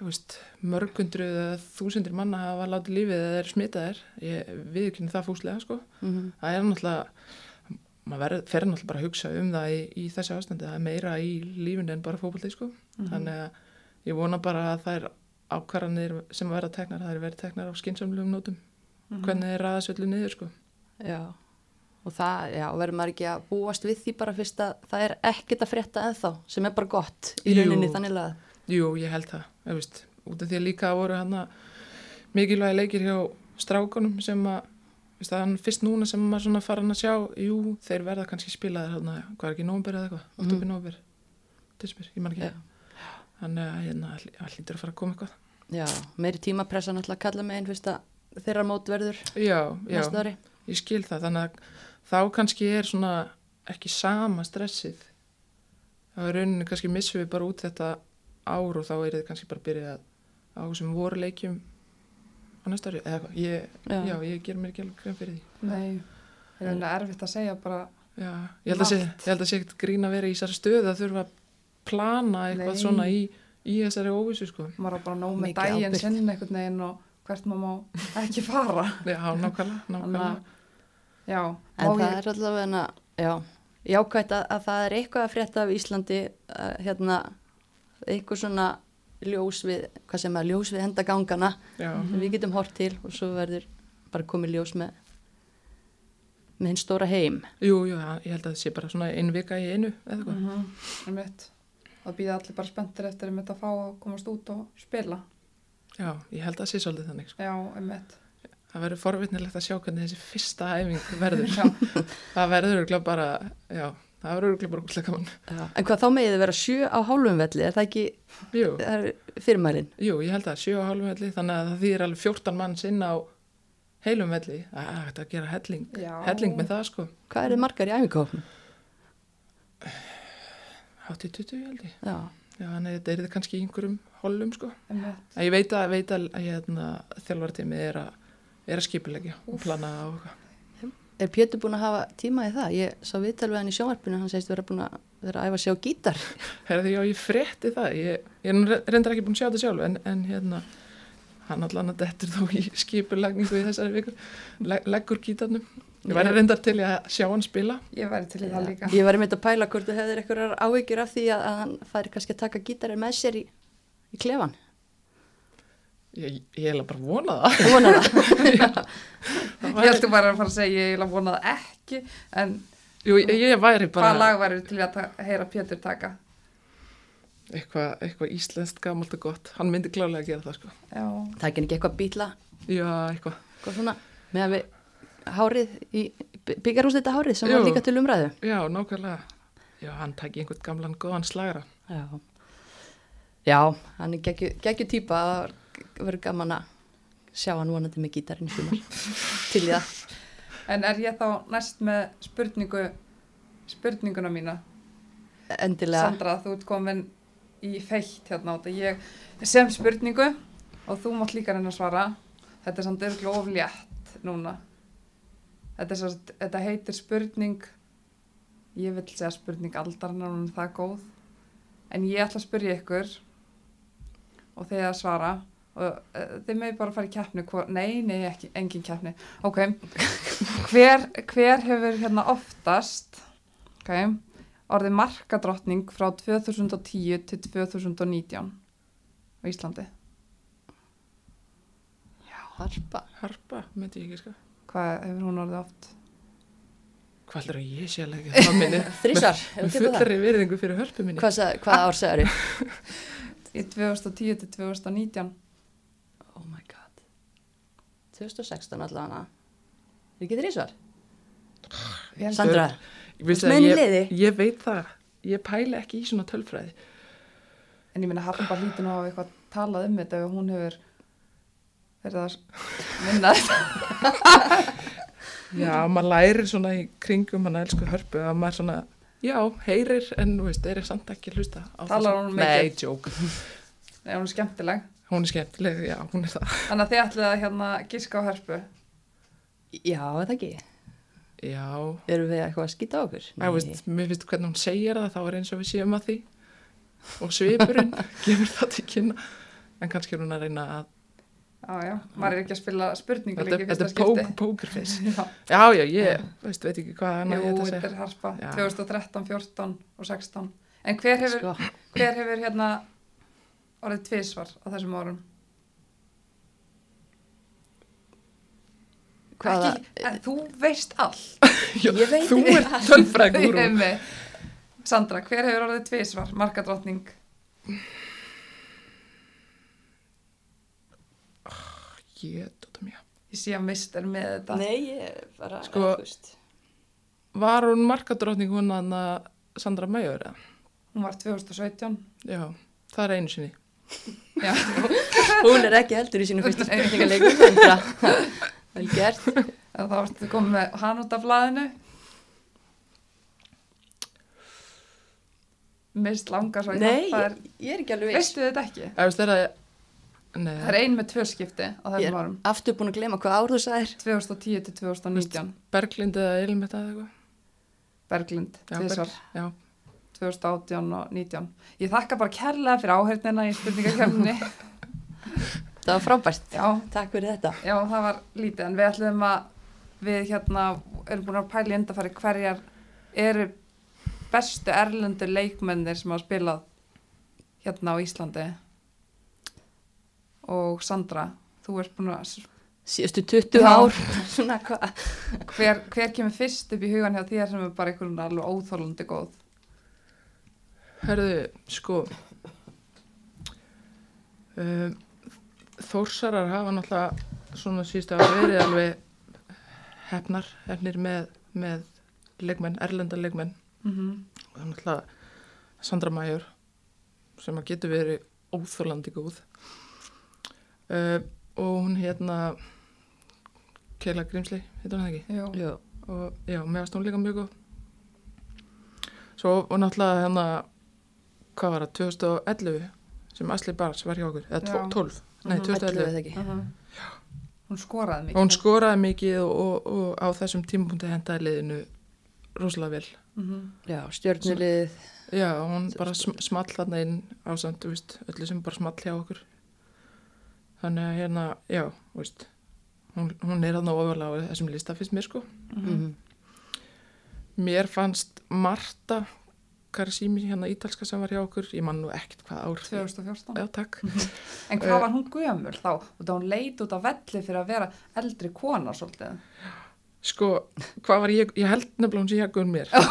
þú veist, mörgundruð eða þúsundir manna hafa látið lífið eða er smitaðir, ég viðkynni það fúslega sko, Mhm. það er náttúrulega maður verð, fer náttúrulega bara að hugsa um það í, í þessu ástandi, það er meira í lífinu en bara fótbolti sko, þannig að ég vona bara að það er ákvarðanir sem verða teknar, það er verið teknar á skynssamlegum nótum, hvernig þeir ræða svolítið niður sko. Já, og það, já, verður maður ekki að búast við því bara fyrst að það er ekkert að frétta ennþá, sem er bara gott í rauninni þannig að, Jú, ég held það, ég veist, út af því að líka voru hann að mikilvægi leikir hjá strákunum sem að, það er fyrst núna sem maður svona farin að sjá, jú, þeir verða kannski spilaðir hann, hvað er ekki nómber eða eitthvað, mm -hmm. nómber, dismir, ég man ekki, Já. þannig að hérna, all hlýtur að fara að koma eitthvað. já, meiri tímapressa náttúrulega að kalla með einn fyrst að þeirra mót verður Já, já, ári. ég skil það, þannig að þá kannski er svona ekki sama stressið, þá er rauninni kannski missum við bara út þetta ár og þá er þið kannski bara byrjað á sem voru leikjum á næsta ári, eða hvað, ég, Já. já. ég ger mér ekki alveg grein fyrir því. Nei, það er eiginlega erfitt að segja bara, Já, ég held að sé, ég held að sé ekkert grín að vera í þessari stöðu að þurfa að plana eitthvað Nei. svona í, í þessari óvissu, sko. maður á bara nóg með Mikið daginn ábyrgð. sinn einhvern veginn og hvert maður má ekki fara. Já, nákvæmlega, nákvæmlega. Já, En það ég, er allavega, já, jákvæmt að, að það er eitthvað að frétta af Íslandi, að, hérna, eitthvað svona ljós við, hvað sem er ljós við sem við getum hort til og svo verður bara komið ljós með, með hinn stóra heim. jú, jú, já, ég held að það sé bara svona ein vika í einu, eða eitthvað. mm -hmm, það býða allir bara spenntir eftir að mitt að fá að komast út og spila. Já, ég held að það sé svolítið þannig, sko. Já, mitt. Það verður forvitnilegt að sjá hvernig þessi fyrsta æfing verður. Það verður bara, já, það verður örugglega bara útlæg gaman. Já. En hvað þá megið þið vera sjö á hálfum velli, er það ekki Jú, það er fyrirmælin? jú, ég held að sjö á hálfum velli, þannig að það þýðir alveg 14 manns inn á heilum velli. Það er hægt að gera helling, Já. helling með það, sko. Hvað er þið margar í æfingahófnum? Hátt í 20, held ég. Já, Já, þannig að þetta er þetta kannski í einhverjum holum, sko. ég veit að, veit að hérna, þjálfartími er að, er að skipulegja og plana og eitthvað. Er Pétur búin að hafa tíma í það? Ég sá viðtal við hann í sjónvarpinu, hann segist vera búin að vera að æfa sig á gítar. Herði, já, ég frétti það. Ég, ég er reyndar ekki búin að sjá þetta sjálf, en, en hérna, hann allan að dettur þó í skipulagningu í þessari viku, le leggur gítarnum. Ég væri reyndar til að sjá hann spila. Ég væri til það líka. Ég var einmitt að pæla hvort þú hefðir eitthvað áhyggjur af því að, að hann færi kannski að taka gítarinn með sér í, í klefan. Ég, ég er bara að vona það. Þú vonar það? Ég held þú bara að fara að segja, ég vil að vona það ekki, en Jú, ég, ég væri bara hvað lag væri til að heyra Pétur taka? eitthvað eitthva íslenskt gamalt og gott. Hann myndi klálega að gera það, sko. Já, Það er ekki eitthvað bítla, Já, eitthvað. eitthvað svona, með að við hárið í byggjarhús þetta hárið sem var Jú. líka til umræðu. Já, nákvæmlega. Já, hann tæki einhvern gamlan góðan slagara. Já, Já hann er geggju, típa, það verður gaman að sjá hann vonandi með gítarinn til í það. en er ég þá næst með spurningu, spurninguna mína? Endilega. Sandra, þú ert komin í feitt hérna þetta. Ég sem spurningu og þú mátt líka reyna að svara. Þetta er samt örgulega oflétt núna. Þetta, er samt, þetta heitir spurning, ég vil segja spurning hún er það góð. En ég ætla að spyrja ykkur og þeir að svara og uh, þeir með bara fara í keppni. Nei, nei, ekki, engin keppni. Ok, hver, hver hefur hérna oftast, ok, orðið markadrottning frá 2010 til 2019 á Íslandi. Harpa. Harpa, myndi ég ekki, sko. Hvað hefur hún orðið oft? Hvað heldur að ég sé alveg ekki það minni? Þrísar, Með hefur tipað það? fullari virðingu fyrir hörpu minni. Hvað, hvað ár segir þau? Í 2010 til 2019. Oh my god. 2016 allavega. Er ekki þrísar? Ég held- Sandra, að ég, liði? ég veit það. Ég pæla ekki í svona tölfræði. En ég minna Harpa að hafa eitthvað talað um þetta ef hún hefur verið að vinna þetta. Já, maður lærir svona í kringum hann elsku hörpu að maður svona, já, heyrir en, þú veist, er samt ekki að hlusta á Talar það. hún Nei, mikið? joke. Nei, hún er skemmtileg. Hún er skemmtileg, já, hún er það. Þannig að þið ætlið að hérna gíska á hörpu. já, er það ekki. Já, Erum við eitthvað að skýta á okkur? það veist, mér finnst hvernig hún segir það, þá er eins og við séum að því. Og svipurinn gefur það til kynna. en kannski er hún að reyna að Já, já, maður er ekki að spila spurningu þetta, líka þetta er pók, pókerface Já, já, já, ég veist, veit ekki hvað hann jú, að þetta þetta er harpa, Já. 2013, 14 og 16. En hver hefur, sko, hver hefur hérna orðið tvísvar á þessum árum? hvaða Ekki, en þú veist allt. Ég veit þú ert tölfrægur. Sandra, hver hefur orðið tvísvar? Markadrottning. ég, dóttum ég Ég sé að mist er með þetta. nei, ég bara Sko- var hún markadrottning hún að Sandra eða? Hún var 2017. já, það er einu sinni Já, hún er ekki heldur í sínu fyrstu spurningaleikum vel gert. En þá varstu komið með hann út af blaðinu. Mist langar svo nei, er, ég, er ekki alveg viss. Veistu þetta ekki? Það er Nei, Það er ein með tvö skipti ég er árum. aftur búin að glema hvað ár þú sagðir. 2010 til 2019. Berglind eða Elmetta eða eitthvað? Berglind, Berg- Já, 2018 og 19. Ég þakka bara kærlega fyrir áheyrnina í spurningakefninni. það var frábært, Já, takk fyrir þetta. Já, það var lítið en við ætlum að við hérna erum búin að pæla í endafæri hverjar eru bestu erlendu leikmennir sem hafa spilað hérna á Íslandi. Og Sandra þú ert búin að síðustu 20 Já. ár. Svona hvað? Hver, hver kemur fyrst upp í hugan hjá þér sem er bara einhvern alveg óþólandi góð herðu, sko um, Þórsarar hafa náttúrulega svona síðustu að verið alveg hefnar, hefnir með, með leikmenn, erlenda leikmenn mm -hmm. og það er náttúrulega Sandra Major sem að getur verið óþólandi góð uh, og hún hérna Keila Grímsli, heitir hún það ekki Jú. Jú. og já, meðast hún líka mjög góð svo og náttúrulega hérna hvað var það, 2011 sem Asli Bars var hjá okkur eða Já. 12, nei Mhm. 2011 eða ekki. Uh Hún skoraði mikið. hún skoraði mikið og, og, og á þessum tímapunkti hendaði liðinu rosalega vel. Mm já, stjörnulið já, hún bara sm small þarna inn á samt, þú veist, öllu sem bara small hjá okkur. Þannig að hérna, já, þú veist hún, hún er þarna ofalega á þessum lista fyrst mér sko. Mm Mér fannst Marta Karsimi hérna ítalska sem var hjá okkur, ég man nú ekkert hvað ár. 2014. Já, takk. En hvað var hún gömul þá? Og það hún leit út á velli fyrir að vera eldri kona svolítið. Sko, hvað var ég, ég held nefnilega hún sé hjá mér. Já,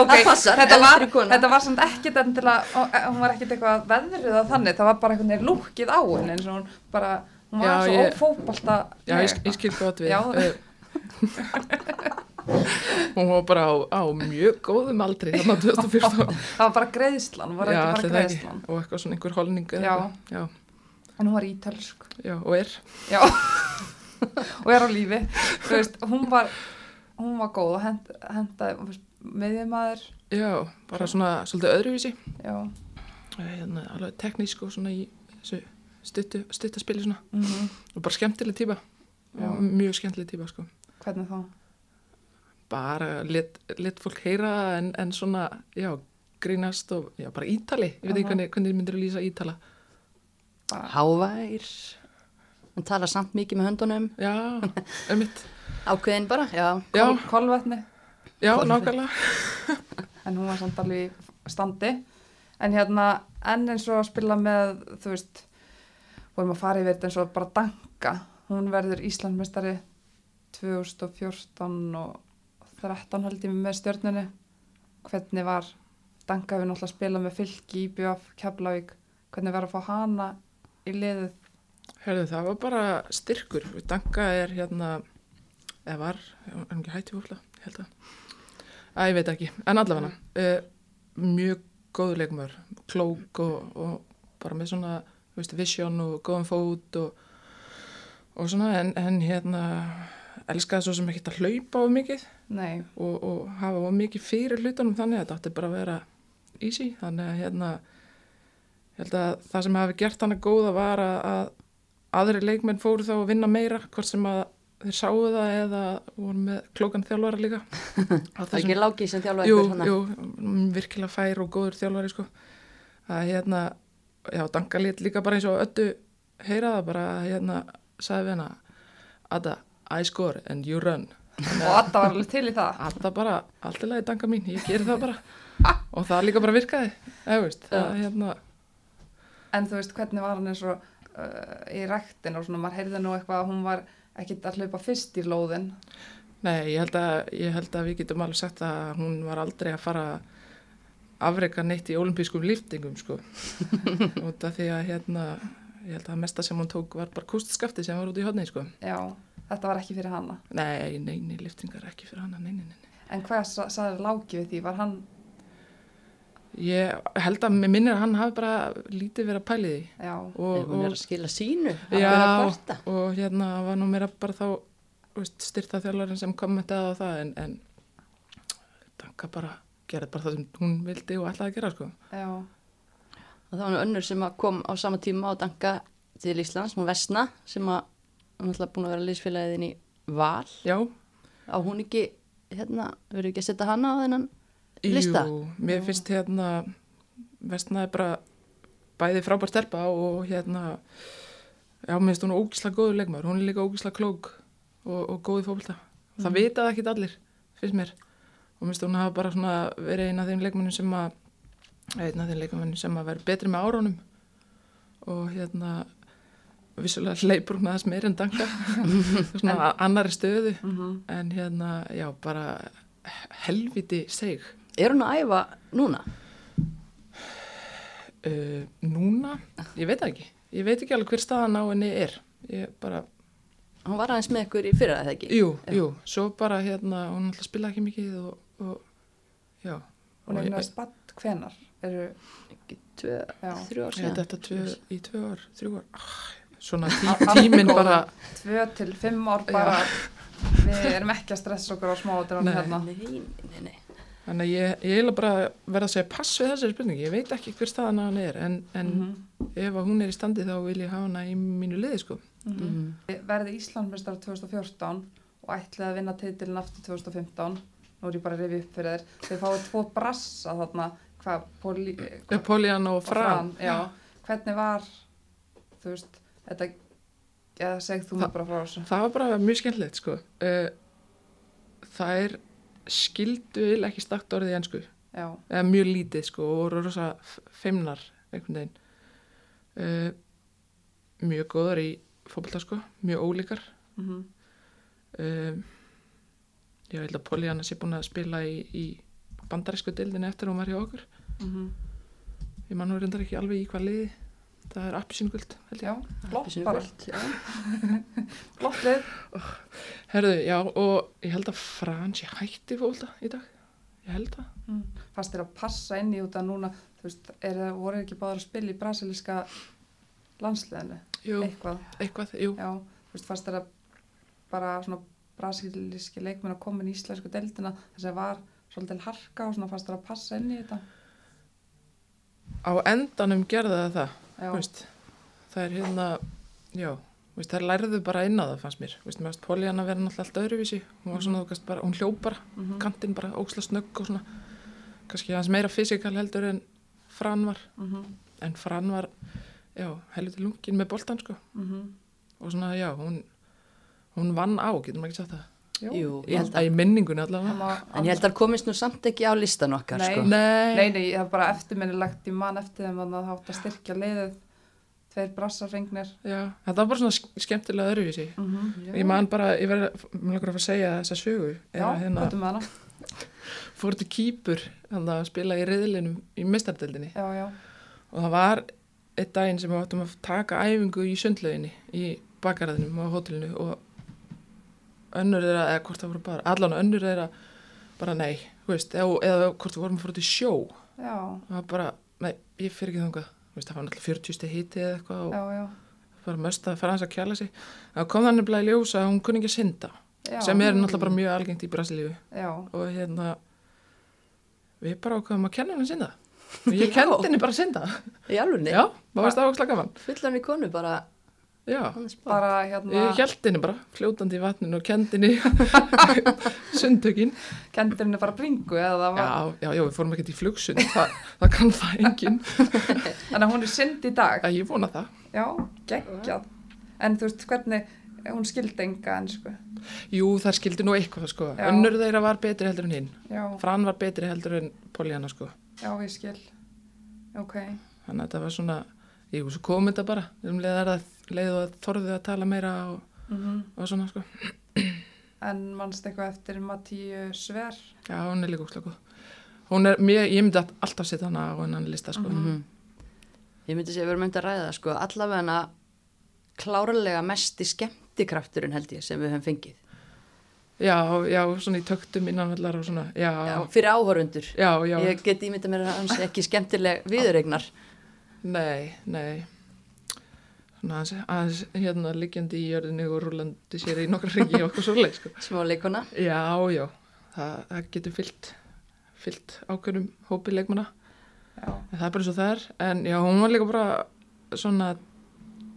ok, Það passar, þetta var, eldri kona. þetta var samt ekkit endilega, ó, eh, hún var ekkit eitthvað veðrið að þannig, það var bara einhvern veginn lúkið á henni eins og hún bara, hún var Já, svo ég- ófóbalta. Já, ég, ég skil gott við. Já. Hún var bara á, á mjög góðum aldri þarna 2014. Það var bara greiðslan, var Já, ekki bara það ekki. greiðslan. Og eitthvað svona einhver holning. En hún var ítölsk. já, og er. Og er á lífi. Veist, hún var, hún var góð og hend, hendaði meðjumæður. Já, bara svona svolítið öðruvísi. Eh, Hérna, alveg teknísk og svona í stuttu, stuttaspili svona. mm Og bara skemmtileg típa. Já. Mjög skemmtileg típa, sko. hvernig þá? Bara let, fólk heyra en, en svona, já, grínast og já, bara ítali, ég veit ekki hvernig, hvernig myndir að lýsa ítala. Bara, hávær. Hann talar samt mikið með höndunum. Já, ömmitt ákveðin bara, já. Já, kol, kolvetni. já, nákvæmlega. En hún var samt alveg standi. En hérna enn eins og að spila með þú veist vorum að fara yfir þetta eins og bara danka. Hún verður Íslandmestari 2014 og 13 held ég með stjörnunni. Hvernig var danka við náttúrulega að spila með fylki í BF Keflavík. Hvernig var að fá hana í liðið? Herðu, það var bara styrkur. Danka er hérna eða var, er hann ekki hætti fólkla ég held að, að ég veit ekki. En allavega, uh, mjög góður leikmör, klók og, og bara með svona vision og góðan fót og, og svona, en, en hérna elskaði svo sem ekki að hlaupa of mikið og, og hafa of mikið fyrir hlutunum þannig að þetta átti bara að vera easy, þannig að hérna ég held að það sem hafi gert hana góða var að, að aðri leikmenn fóru þá að vinna meira hvort sem að þeir sáu það eða voru með klókan þjálfara líka. Það er ekki lági sem þjálfa jú, jú, virkilega fær og góður þjálfari sko. Að hérna já, Danka lét líka bara eins og öllu heyra það bara hérna, sagði við hana Adda, I score and you run. Og Adda var alveg til í það. Adda bara, allt í lagi Danka mín, ég geri það bara. Og það líka bara virkaði veist, það hérna. En þú veist hvernig var hann eins og uh, í ræktin og svona maður heyrði nú eitthvað að hún var ekkit að hlaupa fyrst í lóðin? Nei, ég held, að, ég held að við getum alveg sagt að hún var aldrei að fara afreika neitt í olimpískum liftingum sko. Út af því að hérna ég held að mesta sem hún tók var bara kústskafti sem var út í hodni sko. Já, þetta var ekki fyrir hanna Nei, nei, nei, liftingar ekki fyrir hana, nei, nei, nei, nei. en hvað sa- sagði Láki við því, var hann Ég held að mér minnir að hann hafi bara lítið verið að pæli því. Já, og, er og, að skila sínu? Að Já. að og hérna var nú meira bara þá veist, styrta þjálfarinn sem kommentaði á það en, en Danka bara gerði bara það sem hún vildi og ætlaði að gera sko. Já, og það var nú önnur sem að kom á sama tíma og danka til Íslands, hún Vesna sem að hún er alltaf búin að vera liðsfélagiðin í Val. Já, á hún ekki, hérna, verður ekki að setja hana á þennan lista? Jú, mér finnst hérna vestnaði bara bæði frábær stelpa og hérna já, mér finnst hún ógísla góður leikmar hún er líka ógísla klók og, og góði fókbalta það Mhm. vitaði ekki allir, finnst mér. Og mér finnst hún hafa bara svona verið eina af þeim leikmennum sem að eina af þeim leikmennum sem að vera betri með árunum. Og hérna vissulega hleypur hún aðeins meir en danka svona en, annari stöðu. Mhm. En hérna, já, bara helviti seg Er hún að æfa núna? Uh, núna, ég veit það ekki. Ég veit ekki alveg hver staðan á henni er. Ég bara, Hún var aðeins með ykkur í fyrra eða ekki? jú, Já. jú. Svo bara hérna, hún alltaf spila ekki mikið og, og já. Hún er með spatt hvenar eru, Ekki tvö, þrjú ár síðan. þetta tvö, í tvö ár, þrjú ár. Ah, svona tí, tíminn bara tvö til fimm ár bara við erum ekki að stressa okkur á Nei. hérna Nei, nei, nei. þannig að ég, ég eiginlega bara verða að segja pass við þessari spurningi, ég veit ekki hver staðan á henni er en, en Mhm. ef að hún er í standi þá vil ég hafa hana í mínu liði sko Mhm. Mm. Við verði Íslandsmeistar 2014 og ætlaði að vinna titilin aftur 2015 nú er ég bara að rifja upp fyrir þér þau fáið tvo brassa þarna hvað, poli, hvað Poliana og og Fran, já. hvernig var þú veist þetta eða segð þú Það- bara frá þessu. það var bara mjög skemmtilegt sko. Uh, það er skildu eiginlega ekki stakt orðið ennsku eða mjög lítið sko og voru rosa feimnar einhvern veginn. Uh, mjög góðar í fótbolta sko, mjög ólíkar. Mm um, ég held að Poliana sé búin að spila í, í bandarísku dildinu eftir hún var hjá okkur. -hmm. ég man nú reyndar ekki alveg í hvað liði það er ég. Já, Appelsínu bara. Flott lið. Herðu, já og ég held að Frans ég hætti fótbolta í dag. Ég held það. Mm. fannst þér að passa inn í út að núna þú veist, er, það- voru ekki báður að spila í brasilíska landsliðinu? Jú, eitthvað, eitthvað, jú. Já, þú veist, fannst þér að bara svona brasilíski leikmenn að koma í íslensku deildina þess að var svolítið harka og svona fannst þér að passa inn í þetta? Á endanum gerði það það veist, það er hérna já, veist, það lærðu bara inn á það fannst mér, veist, mér varst Poliana vera náttúrulega allt öðruvísi, hún var svona, þú veist, bara, hún hljóp bara, mhm, kantinn bara óksla snögg og svona, kannski aðeins meira fysikal heldur en Fran var. Mhm, en Fran var, já, helviti lungin með boltan, sko, mhm. og svona, já, hún hún vann á, getur maður ekki sagt það Jú, ég held að í minningunni allavega Það má- En ég held að það komist nú samt ekki á listan okkar Nei. sko. Nei, Nei, nei, það er bara eftirminnilegt, ég man eftir þeim að það hátt að styrkja liðið, tveir brassarfengnir. já, þetta var bara svona sk- skemmtilega öðruvísi Mm -hmm. ég man bara, ég verði, að fara að segja þessa sögu Já, Eða hérna, með hana? fór til Kýpur að spila í reyðlinum í já, og það var eitt daginn sem við áttum að taka æfingu í sundlauginni í bakaraðinum á hótelinu og önnur þeirra, eða hvort það voru bara allan önnur þeirra bara nei veist, eða, eða hvort við vorum að fóra til sjó. Já, það var bara, nei, ég fyrir ekki þangað. Veist, það var náttúrulega 40 stið hiti eða eitthvað og já, já. bara möst að fara hans að kjala sig. Það kom þannig bara í ljós að hún kunni ekki að synda sem er náttúrulega bara mjög algengt í Brasilíu. Já, og hérna við bara ákveðum að kenna henni að synda. Og ég Já. kendi henni bara að synda. Í alveg, já, það var stáðakslega gaman. fullan í konu bara Já, bara hérna, ég held henni bara, fljótandi í vatninu og kendi henni sundtökin. kendir henni bara bringu eða það var, Já, já, já, við fórum ekkert í flugsund, Þa, það kann það enginn. þannig að hún er synd í dag. Ég vona það. Já, geggjað. En þú veist, hvernig, hún skildi enga ennsku. Jú, það skildi nú eitthvað, sko. Já. Önnur þeirra var betri heldur en hinn. Fran var betri heldur en Pollyanna, sko. já, ég skil. Ok, Þannig að þetta var svona, jú, svo kom þetta bara. Um leið er það, leið og þorðu að tala meira og, mm og svona, sko. en mannst eitthvað eftir Matíu Sver? Já, hún er líka úrslega góð. Hún er, mér, ég myndi alltaf setja hana á hennan lista, sko. Mhm. Ég myndi segja að við erum myndið að ræða sko, allavega klárlega mesti skemmtikrafturinn held ég sem við höfum fengið. Já, já, svona í töktum innanvallar og svona, já, Já, fyrir áhorundur. já, já, Ég get ímyndað mér að hans ekki skemmtileg viðregnar. nei, nei, svona aðeins, aðeins hérna liggjandi í jörðinni og rúlandi sér í nokkra ringi og okkur svoleið, sko. Smá leikona. Já, já, það, það getur fyllt, fyllt ákveðnum hópi leikmanna, Já, en það er bara eins og það er, en já, hún var líka bara svona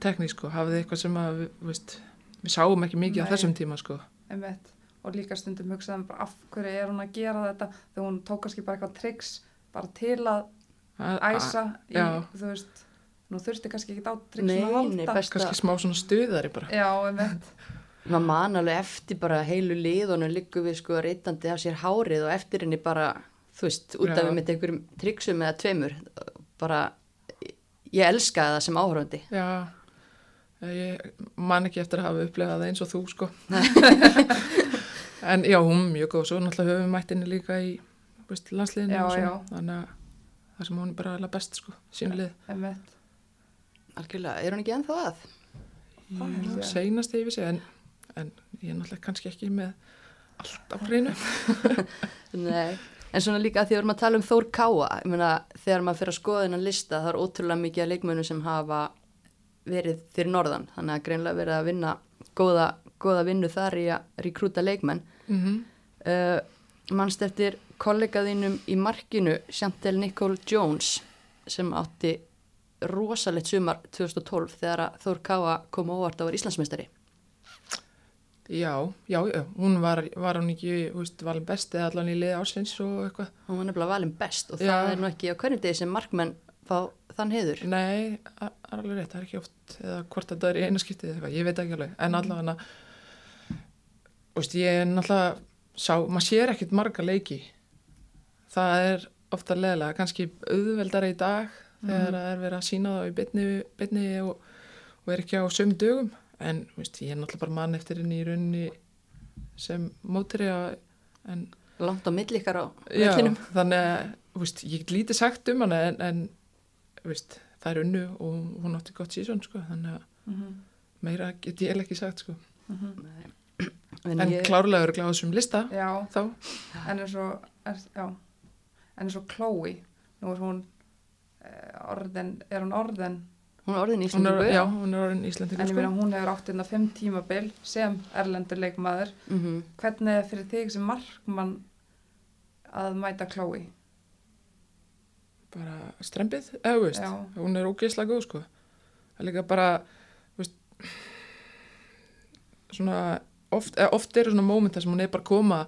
teknísk, sko, hafði eitthvað sem að, veist, við sáum ekki mikið á Nei. þessum tíma, sko. einmitt. Og líka stundum hugsaðum bara af hverju er hún að gera þetta þegar hún tók kannski bara eitthvað triks bara til að æsa í, þú veist, nú þurfti kannski ekki á Nei, triksum að nei, halda. Kannski smá svona stuðari bara. Já, einmitt. Maður man alveg eftir bara heilu liðunum líku við sko reytandi af sér hárið og eftir henni bara, þú veist, út af við mitt einhverjum triksum eða tveimur. Bara, ég elskaði það sem áhörandi. Já, ég man ekki eftir að hafa upplegað það eins og þú sko. en já, hún er mjög góð, svo náttúrulega höfum við mætt henni líka í veist, landsliðinu Já, og svona, já. þannig að það sem hún er bara best sko, sínlið. Einmitt. Algjörlega, er hún ekki ennþá að? Ég. seinast yfir sig, en, en ég er náttúrulega kannski ekki með allt á hreinu. Nei, en svona líka að því að við erum að tala um Þór Káa, ég meina þegar maður fyrir að skoða þennan lista það er ótrúlega mikið af leikmönnum sem hafa verið fyrir norðan, þannig að greinlega verið að vinna góða, góða vinnu þar í að rekrúta leikmenn. Mm -hmm. Uh, mannst eftir kollegaðinum í markinu, Chantel Nicole Jones, sem átti rosalegt sumar 2012 þegar að Þór Káa kom óvart á að vera Íslandsmeistari. Já, já, já, hún var, var hún ekki, þú veist, valin best eða allan í liði ásins og eitthvað. Hún var nefnilega valin best og Já. það er nú ekki á hvernig degi sem markmenn fá þann heiður. Nei, það er alveg rétt, það er ekki oft eða hvort þetta er í eina skiptið eða eitthvað, ég veit ekki alveg en allavega veist, ég er náttúrulega sá, maður sér ekkert marga leiki það er ofta leðilega, kannski auðveldara í dag þegar það er verið að sína það í bytni, bytni og, og er ekki á sömu dögum en veist, ég er náttúrulega bara mann eftir henni í rauninni sem mótri en Langt á milli ykkar á vellinum. þannig að veist, ég get lítið sagt um hana en, en veist, það er unnu og hún átti gott sísón sko, þannig að Mhm, meira get ég ekki sagt sko. mhm. En, en ég, klárlega eru gláðsum lista Já, þá en eins og, Chloe, nú er hún orðin, er hún orðin, hún er orðin hún íslendingu. já, hún er orðin en Íslandingur ég meina sko. hún hefur átt hérna fimm tímabil sem erlendur leikmaður. Mm Hvernig er fyrir þig sem markmann að mæta Chloe? bara strempið, eða veist Já. hún er ógeðslega góð sko það er líka bara veist, svona oft, eða oft eru svona mómentar sem hún er bara koma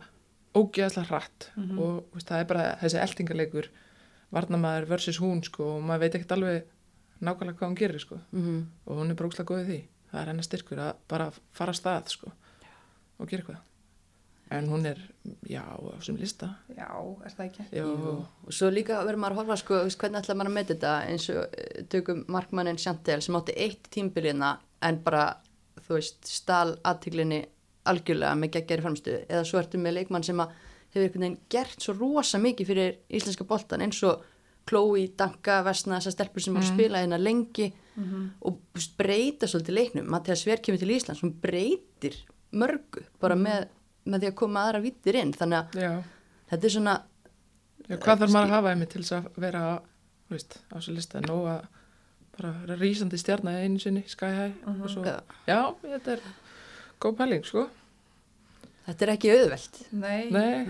ógeðslega hratt Mhm. og veist, það er bara þessi eltingarleikur varnamaður versus hún sko og maður veit ekkert alveg nákvæmlega hvað hún gerir sko. -hmm. og hún er bara ógeðslega góð í því. Það er hennar styrkur að bara fara að stað sko og gera eitthvað. En hún er, já, á þessum lista. Já, er það ekki? já. Og svo líka verður maður að horfa sko, þú veist, hvernig ætla maður að með þetta? Eins og eh, tökum markmannin Chantel sem átti eitt tímbilina en bara, þú veist, stál aðtiglinni algjörlega með geggjari framstöðu eða svo ertu með leikmann sem að hefur einhvern veginn gert svo rosa mikið fyrir íslenska boltan eins og Chloe, Danka, Vesna, þessar stelpur sem mm. Mhm. spila hérna lengi Mm og þú veist, breyta svolítið leiknum Mattias Sver kemur til Íslands, hún breytir mörgu bara með, með því að koma aðra vittir inn þannig að já, þetta er svona já hvað þarf maður að hafa einmitt til þess að vera veist, á þessu lista nóg að bara vera rísandi stjarnar einu sinni, sky high Mhm. og svo, Já. já, þetta er góð pæling, sko þetta er ekki auðvelt. Nei, nei,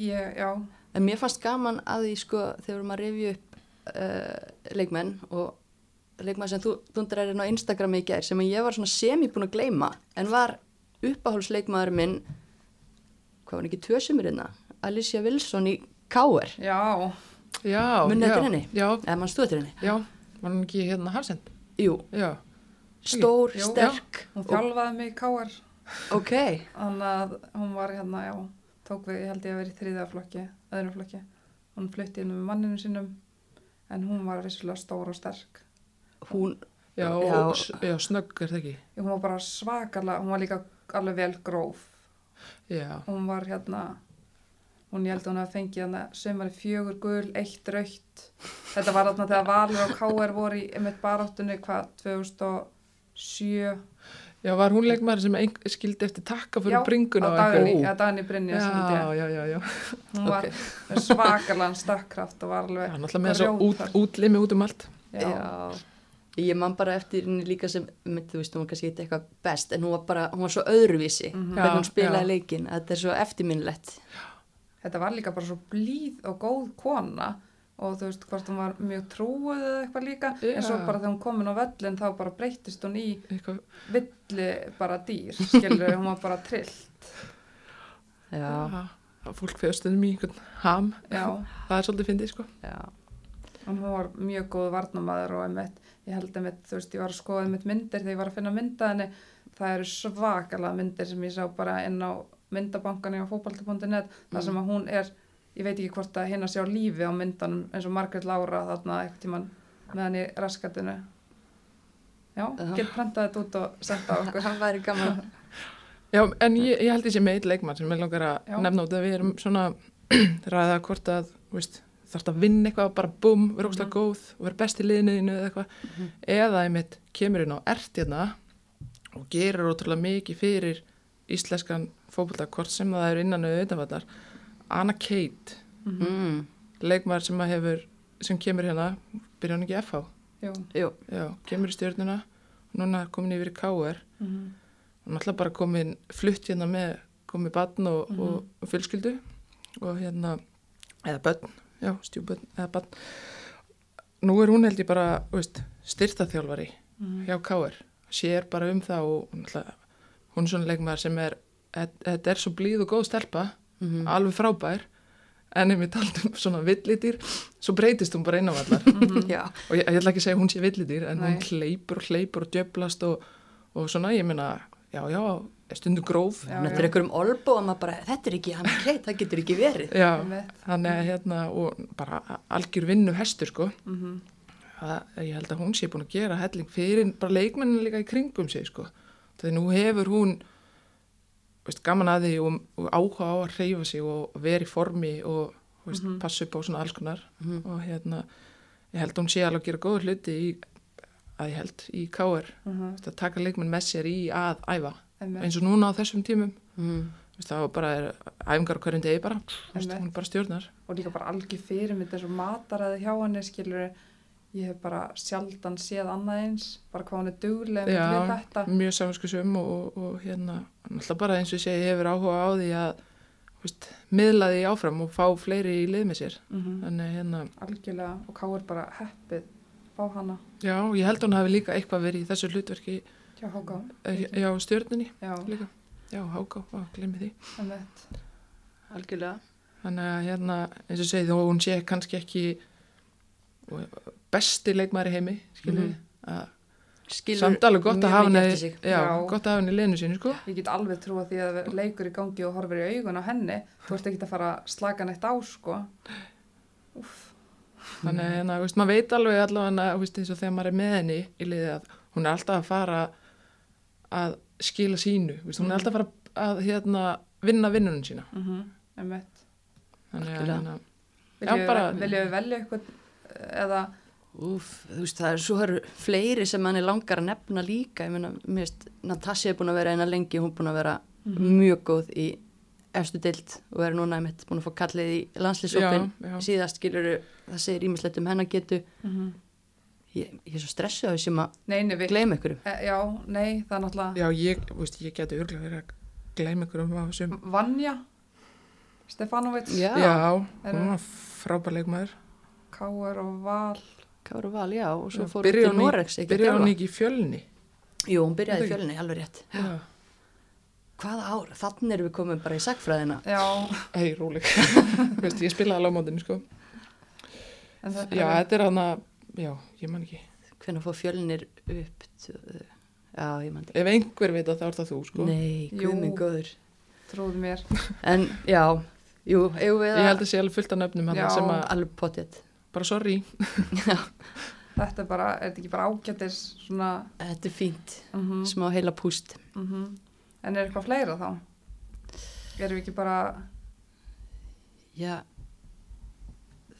ég, já, En mér fannst gaman að því sko þegar við erum að revju upp uh, leikmenn og leikmaður sem þú dundrar inn á Instagram í gær sem ég var svona semi búin að gleyma en var uppáhaldsleikmaður minn hvað var ekki tvö sumir hérna? Alicia Wilson í K.R. Já, Já, Munið já, eftir henni? Já, eða mann stóð til henni? Já, var hann ekki hérna hafsend? Jú, Já, stór, Jú. sterk. Hún og, þjálfaði mig í káar ok, Þannig að hún var hérna, já, tók við, ég held ég að vera í þriða flokki, öðrum flokki. Hún flutti inn með manninu sínum, en hún var vissulega stór og sterk. hún já, Já. já, snögg er það ekki? Hún var bara svakalega, hún var líka alveg vel gróf. Já, Hún var hérna, hún ég held að hún hefði fengið hérna sömari fjögur gul, eitt raukt. Þetta var þarna þegar Valur og K.R. voru í einmitt baráttunni, hvað, 2007. já, var hún leikmaður sem ein, skildi eftir takka fyrir bringuna á Ó. ja, daginni Brynja, Já, ég. já, já, já, Hún var Ok. með svakalega stakkraft og var alveg já, náttúrulega með þessu út, grjóthörð. útlimi út um allt. Já. Ég man bara eftir henni líka sem, þú veist, hún var kannski eitthvað eitthvað best, en hún var bara, hún var svo öðruvísi, Mhm. hvernig hún Já, spilaði já. leikinn, þetta er svo eftirminnlegt. Þetta var líka bara svo blíð og góð kona og þú veist hvort hún var mjög trúið eða eitthvað líka en svo bara þegar hún komin á völlin þá bara breytist hún í Eitthvað, villi bara dýr, skilur hún var bara trillt. Já, að fólk fjöstunum í einhvern ham, Já, það er svolítið fyndið, sko. já, en hún var mjög góð varnamaður og einmitt, ég held einmitt, þú veist, ég var að skoða einmitt myndir þegar ég var að finna mynda henni, það eru svakalega myndir sem ég sá bara inn á myndabankani á fótbalti.net, þar sem að hún er, ég veit ekki hvort að hinn að sjá lífi á myndanum eins og Margrét Lára þarna eitthvað tíman með hann í raskatinu. Já, Já. get prentað þetta út og sett á okkur. það væri gaman. Já, en ég, ég held þessi með eitt leikmann sem ég langar að Já. nefna út að við erum svona ræða hvort að, þú veist, þarf að vinna eitthvað, bara búm, vera óslega Mhm. góð og vera best í liðniðinu eða eitthvað, eða einmitt kemur inn á ertjarna og gerir ótrúlega mikið fyrir íslenskan fótbolta, hvort sem það er innan eða utanvallar, Anna Kate, Mm, leikmaður sem að hefur, sem kemur hérna, byrja hann ekki jú, já, kemur í stjórnuna, núna er komin yfir í KR, Mm og náttúrulega bara komin flutt hérna með komið barn og, Mhm. og, og fjölskyldu og hérna eða börn, já, stjúbörn eða barn. Nú er hún held ég bara, styrtaþjálfari Mhm. hjá Káir sér bara um það og náttúrulega hún er svona leikmaður sem er þetta er svo blíð og góð stelpa mhm, alveg frábær. En ef við taldum svona villidýr svo breytist hún bara innanvallar já, og ég, ég ætla ekki að segja hún sé villidýr en Nei. hún hleypur og hleypur og djöblast og, og svona, ég meina já, já, er stundum gróf. Já, þetta er einhverjum olbó að maður bara, þetta er ekki hann kleitt, það getur ekki verið. já, Einmitt. þannig að hérna og bara algjör vinnu hestur sko. Mhm. það, ég held að hún sé búin að gera helling fyrir bara leikmennin líka í kringum sig sko. Þegar nú hefur hún veist, gaman að því og, og áhuga á að hreyfa sig og vera í formi og veist, Mhm. passa upp á svona alls konar. Mhm. og hérna ég held að hún sé alveg að gera góða hluti í, að ég held í KR Mhm. veist, að taka leikmenn með sér í að æfa. Eins og núna á þessum tímum. Mm, það var bara er, æfingar á hverjum degi bara. Veist, hún bara stjórnar. Og líka bara algjör fyrirmynd eins og mataræði hjá henni skilur ég hef bara sjaldan séð annað eins bara hvað hún er duglega með Já. við þetta. mjög samanskusum og, og, og hérna náttúrulega bara eins og ég segi hefur áhuga á því að veist, miðla því áfram og fá fleiri í lið með sér. Mm þannig hérna, algjörlega og hvað er bara heppið fá hana. Já, ég held hún hafi líka eitthvað verið í þessu hlutverki. Hjá Háká eh, já, stjórninni já, líka. Já, háká, á, glemmi því. Algjörlega. þannig að hérna, eins og ég segi þó hún sé kannski ekki besti leikmæri heimi skilur að Skilur samt alveg gott að hafa henni gott að hafa henni í liðinu sínu sko. Ég get alveg trúa því að leikur í gangi og horfir í augun á henni þú ert ekki að fara að slaka neitt á sko. Þannig að hérna, maður veit alveg allavega veist, eins og þegar maður er með henni í liði að hún er alltaf að fara að skila sínu veist, hún er Mhm. alltaf að fara að hérna, vinna vinnunum sína. Mm einmitt. Þannig að hérna, viljum við velja eitthvað eða Úf, þú veist, það er svo eru fleiri sem manni langar að nefna líka, ég meina, mér veist, Natasja er búin að vera eina lengi, hún er búin að vera Mhm. mjög góð í efstu dild og er núna einmitt búin að fá kallið í landslýsópin, síðast skilur það segir ímislegt um hennar getu, mm ég, ég er svo því sem að gleyma ykkur. e, já, nei, það er náttúrulega já, ég, veist, ég geti örgulega verið að gleyma ykkur um að þessum. Vanja Stefanovic, Já, já, Er hún var frábær leikmaður. Káar og Val Káru Val, já, og svo fór hún til Noregs Byrjaði hún ekki í fjölni? Jú, hún byrjaði í fjölni, alveg rétt. Já. Hvaða ár? Þannig erum við komin bara í sagfræðina. Já, Hei, róleg. Veist, ég spilaði alveg á mótinu, sko. Já, þetta er hann að, já, ég man ekki. Hvernig fór fjölnir upp? Já, ég man ekki. Ef einhver veit að það er það þú, sko. Nei, Jú. guð minn góður. trúðu mér. En já, jú, eigum við Ég held að sé alveg fullt af nöfnum hann Já. sem að, Alveg potið. Bara sorry. Þetta er bara, er þetta ekki bara ágættis svona, Þetta er fínt. mm Smá heila púst. en er eitthvað fleira þá? Erum við ekki bara, Já,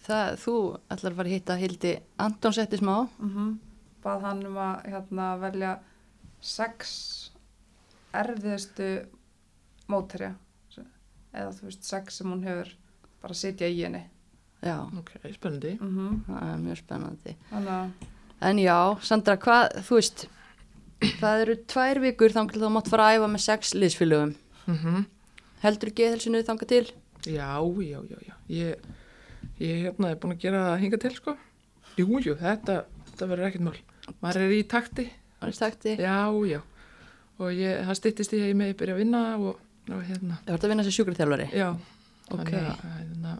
það, þú ætlar að fara að hitta Hildi Antons eftir smá. mm bað hann um að hérna, velja sex erfiðustu mótherja eða þú veist sex sem hún hefur bara sitja í henni Já, Ok, spennandi. mm það er mjög spennandi. þannig að En já, Sandra, hvað, þú veist, það eru tvær vikur þangar til þú mátt fara að æfa með sex liðsfélögum. Mm Heldur geðhelsinu þanga til? Já, já, já, já. Ég, ég hérna er búin að gera það hinga til, sko. Jú, jú, þetta, þetta verður ekkert mál. Maður er í takti. Það er takti. Já, já. Og ég, það styttist í að ég megi byrja að vinna og, og hérna, Það vart að vinna sem sjúkraþjálfari. já. Ok. Þannig að, hérna,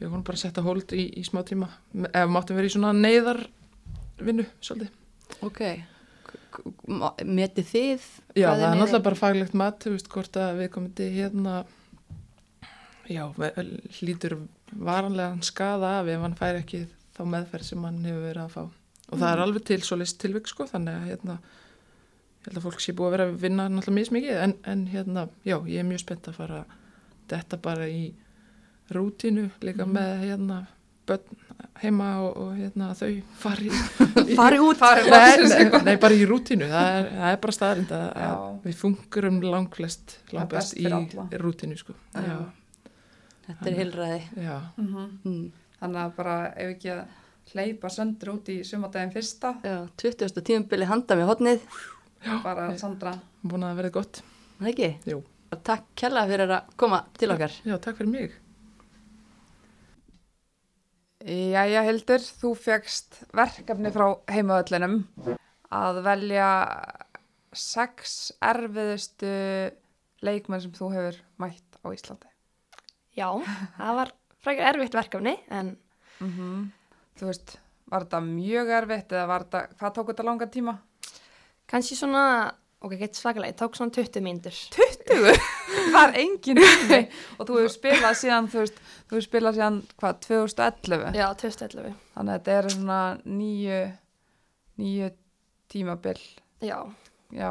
við vorum bara að setja hold í, í smá tíma. Ef máttum vera í svona neyðarvinnu, svolítið. Ok. Metið þið? Já, það er með- náttúrulega bara faglegt mat, þú veist, hvort að við komandi hérna, já, hlýtur varanlegan skada af ef hann fær ekki þá meðferð sem hann hefur verið að fá. Og það er alveg til svo list tilvik, sko, þannig að hérna, ég held að fólk sé búið að vera að vinna náttúrulega mismikið, en, en hérna, já, ég er mjög spennt að fara þetta bara í rútínu, líka með hérna, börn heima og, og hérna, þau fari Fari út. Fari nei, nei, nei, bara í rútínu það er, það er bara staðrind að, að Já. við fungurum langflest best í alla. rútínu sko. Þetta er heilræði. já, mm Mm. þannig að bara ef ekki að hleypa söndur út í sumadaginn fyrsta Já, 20. tímabili handa með hotnið. bara Sandra búin að verða gott Það ekki? Jú. Takk kella fyrir að koma til okkar. já, takk fyrir mig Jæja Hildur, þú fegst verkefni frá heimaöllinum að velja sex erfiðustu leikmenn sem þú hefur mætt á Íslandi. Já, það var frækir erfitt verkefni en Mm Þú veist, var þetta mjög erfitt eða var þetta, hvað tók þetta langa tíma? kannski svona, ok, gett svakalega, ég tók svona 20 mínútur. 20? Er engin tími og þú hefur spilað síðan, þú hefur spilað síðan, hvað, 2011? Já, 2011. Þannig að þetta er svona nýju, nýju tímabil, Já, já,